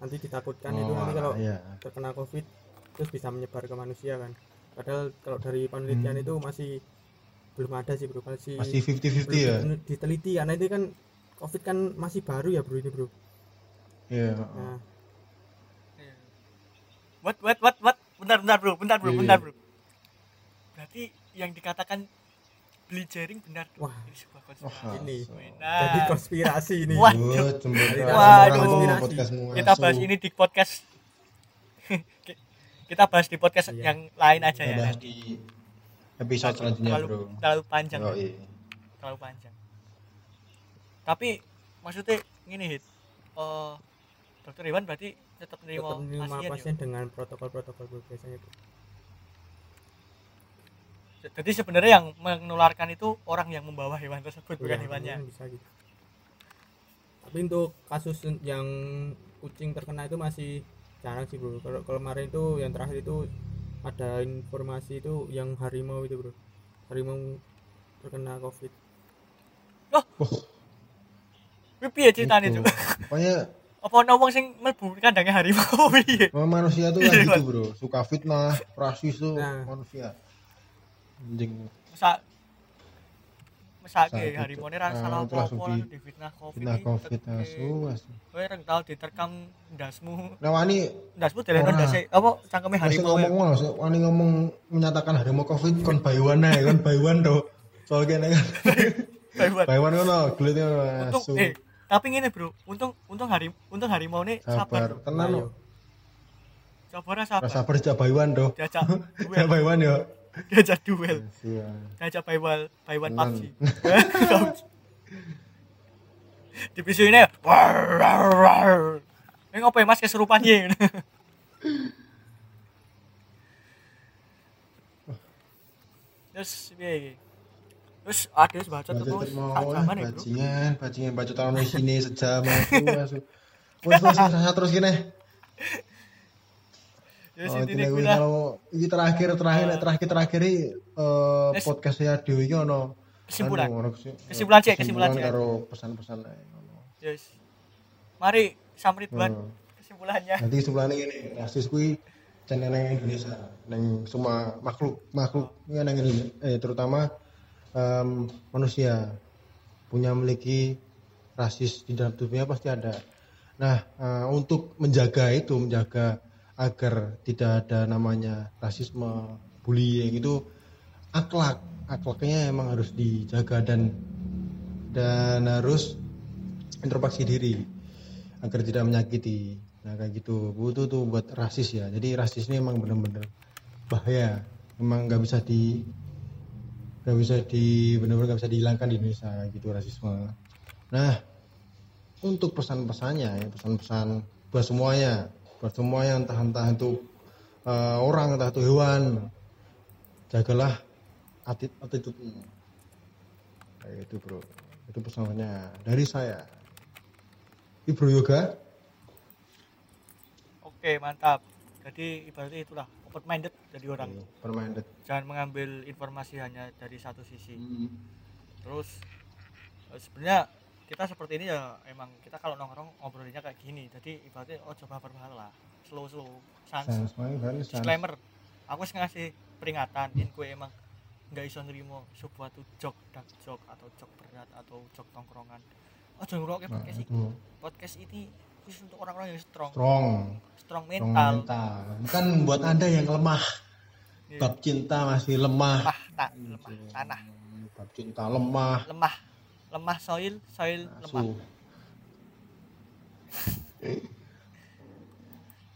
nanti ditakutkan itu nanti kalau iya. terkena covid terus bisa menyebar ke manusia kan padahal kalau dari penelitian Hmm. itu masih belum ada sih bro masih, Masih 50-50 belum ya? diteliti karena itu kan covid kan masih baru ya bro ini bro Iya. nah what what what what bentar bentar bro bentar bro Iya. bentar bro berarti yang dikatakan beli jaring benar wah ini sebuah Wah, konspirasi ini. Nah, jadi konspirasi ini Wah. Waduh, cemburu Waduh. podcastmu. kita bahas ini di podcast kita bahas di podcast Iya. yang lain aja ya bahas nanti. Episode selanjutnya terlalu bro. terlalu panjang oh, iya. terlalu panjang. Tapi maksudnya gini hit. Eh dokter Iwan berarti tetap nerima pasien, pasien dengan protokol-protokol biasanya itu jadi sebenarnya yang menularkan itu orang yang membawa hewan tersebut bukan Iya, hewannya. mungkin bisa gitu. Tapi untuk kasus yang kucing terkena itu masih jarang sih bro. Kalau kemarin itu yang terakhir itu ada informasi itu yang harimau itu bro. Harimau terkena covid. Kuwi piye ceritanya Itu. itu pokoknya apa ono wong sing mlebu kandangnya harimau? Piye? Manusia tuh kayak gitu bro. Suka fitnah rasis tuh Nah. manusia. Anjing. Masa Sakit, harimau ini rasa Ah, salah apa-apa di- lalu difitnah covid fitnah covid asu asu kowe reng tau diterkam ndasmu nah wani ndasmu deleno Ora. ndase apa cangkeme Masih harimau ngomong ya? mas, wani ngomong menyatakan harimau covid kon bayuan ae kon bayuan do. Soal kene kan. Bayuan. Bayuan ngono, glute ngono untung asu. eh tapi ngene bro untung untung harim untung harimau ini sabar Sabar, tenan lo. sabar sabar sabar jak bayuan do. diajak Jak duel bayuan yo. Diajak duel Iya. diajak bayuan Tenan. PUBG di pisu ini ini ya mas kesurupan ya terus iki terus ada wis bacot Bacot terus ya bro bajingan, bajingan bacot tahun sini sejam. Wes wes wes, terus kene. Ya Oh, ini gue gue kalau ini terakhir terakhir terakhir terakhir ini eh, Nes- podcastnya Dewi ini ono Kesimpulan. anu, ono kesi- Kesimpulan sih, kesimpulan sih. karo pesan-pesan ngono. yes mari samrit buat Hmm. kesimpulannya Nanti kesimpulannya ini rasis kui channel nang Indonesia, nang semua makhluk makhluk ya nang Indonesia, eh terutama em, manusia punya memiliki rasis di dalam tubuhnya pasti ada. Nah eh, untuk menjaga itu menjaga agar tidak ada namanya rasisme, bullying itu akhlak. Akhlaknya emang harus dijaga dan dan harus introspeksi diri agar tidak menyakiti. Nah kayak gitu. Butuh tuh buat rasis ya. Jadi rasis ini emang bener-bener bahaya. Emang nggak bisa di nggak bisa di bener-bener nggak bisa dihilangkan di Indonesia gitu rasisme. Nah untuk pesan-pesannya ya pesan-pesan buat semuanya buat semuanya entah entah itu eh, orang entah itu hewan. Jagalah atit attitude kayak gitu bro. Itu pesannya dari saya. Ibro Yoga. Oke mantap. Jadi ibaratnya itulah open minded jadi orang. Permainan jangan mengambil informasi hanya dari satu sisi. Terus eh, sebenarnya kita seperti ini ya emang kita kalau nongkrong ngobrolnya kayak gini jadi ibaratnya oh coba baper lah. Slow slow. Sans. Disclaimer aku ngasih peringatan in kue emang nggak iso nerimo sebuah tuh jok dark jok atau jok berat atau jok tongkrongan. Oh jangan ngerokok nah, podcast itu. ini. Podcast ini khusus untuk orang-orang yang strong. Strong. Strong strong mental. mental. Bukan buat anda yang lemah. Iya. bab cinta masih lemah. Lemah tak lemah. Tanah. Bab cinta lemah. Lemah lemah soil soil lemah. asu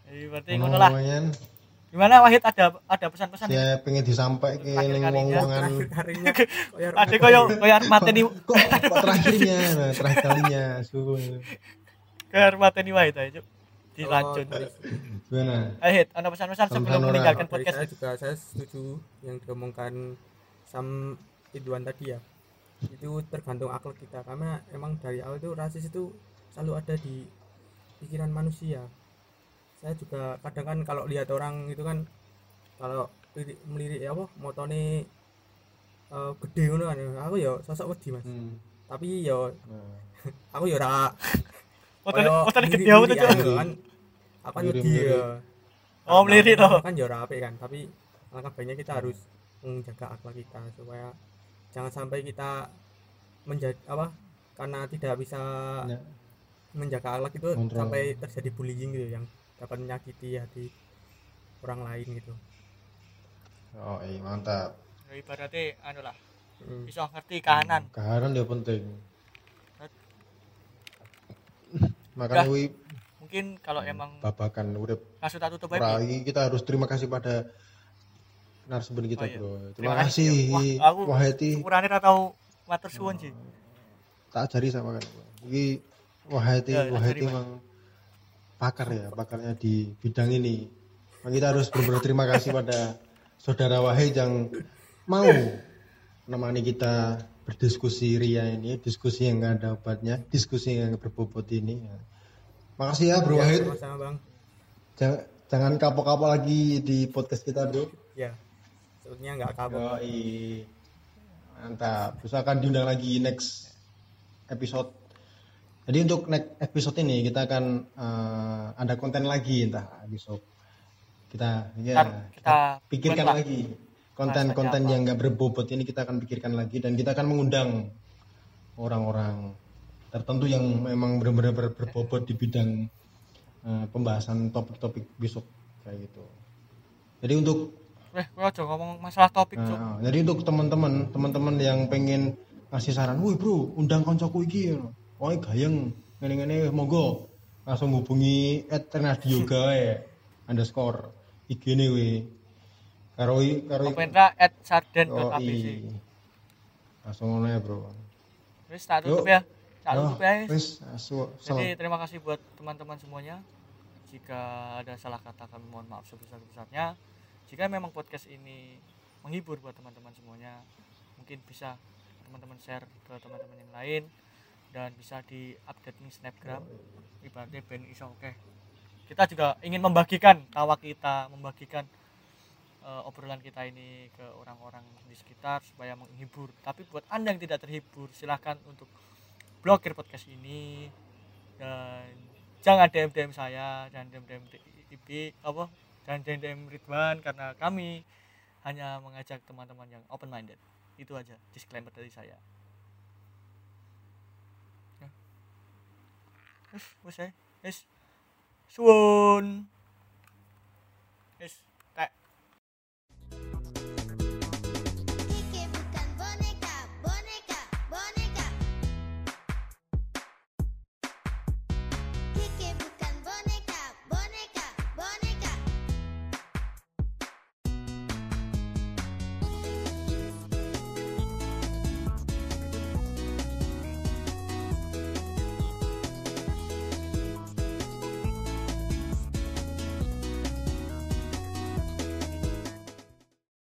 jadi berarti ngono lah. gimana Wahid? Ada ada pesan-pesan saya pengen disampaikan kalinya. wong-wongan. Harinya ada koyo koyo arep mateni kok terakhirnya? Nah, terakhir kalinya su koyo arep mateni Wahid. Aja dilanjut. Gimana? Ayo Hid ada pesan-pesan sebelum meninggalkan podcast saya juga saya setuju yang diomongkan Sam Ridwan tadi ya itu tergantung akal kita karena emang dari awal itu rasis itu selalu ada di pikiran manusia saya juga kadang kan kalau lihat orang itu kan kalau lirik- melirik ya apa motone eh, gede ngono kan aku ya sosok wedi mas hmm. tapi ya nah. aku ya ora motor gede apa tuh kan apa Melirik- wedi melirik. ya Oh, melirik toh. kan ya ora apik kan tapi langkah baiknya kita harus menjaga akhlak kita supaya jangan sampai kita menjadi apa karena tidak bisa Ya. menjaga akhlak itu Kontrol. sampai terjadi bullying gitu yang dapat menyakiti hati orang lain gitu. Oh iya mantap. Ya, ibaratnya anu lah Hmm. bisa ngerti kahanan. Kahanan dia penting. Makanya wi mungkin kalau emang babakan urip. Langsung tak tutup aja. Kita harus terima kasih pada narasumber kita Oh, iya. bro. Terima, Terima kasih kasih. Wah, aku Waheti tahu matur suwun sih tak ajari sama kan iki Waheti Ya, tak Waheti ajari, Mas. emang pakar ya pakarnya di bidang ini. Nah, kita harus benar-benar terima kasih pada saudara Wahid yang mau menemani kita berdiskusi ria ini diskusi yang nggak ada obatnya diskusi yang berbobot ini. Ya. makasih ya bro Ya, Wahid. sama-sama bang. Jangan, jangan kapok-kapok lagi di podcast kita bro. Ya sebetulnya nggak kabur Yoi. Mantap. Usahakan diundang lagi next episode. Jadi untuk next episode ini kita akan eh, ada konten lagi entah besok. Kita ya kita, kita pikirkan lagi konten-konten yang nggak berbobot ini kita akan pikirkan lagi dan kita akan mengundang orang-orang tertentu yang memang benar-benar ber- berbobot di bidang eh, pembahasan topik-topik besok kayak gitu. Jadi untuk eh gue aja ngomong masalah topik. Nah, jadi untuk teman-teman, teman-teman yang pengen ngasih saran, "Wih, Bro, undang koncoku iki." Woi, gayeng, ngene-ngene monggo. Langsung hubungi @renadio gawe underscore IG ne we. Karo karo komentar at sarden oh. Langsung ngono ya, Bro. wis tak tutup ya tak Oh, tutup ya wis. Jadi terima kasih buat teman-teman semuanya. Jika ada salah kata kami mohon maaf sebesar-besarnya. Jika memang podcast ini menghibur buat teman-teman semuanya, mungkin bisa teman-teman share ke teman-teman yang lain dan bisa di update nih snapgram ibaratnya ben iso oke kita juga ingin membagikan tawa kita membagikan eh, obrolan kita ini ke orang-orang di sekitar supaya menghibur. Tapi buat anda yang tidak terhibur silahkan untuk blokir podcast ini dan jangan DM DM saya dan DM DM IP apa dan JNDM Ridwan karena kami hanya mengajak teman-teman yang open minded. Itu aja disclaimer dari saya. Ya. Wis, wis, eh. wis. Suwun. Wis.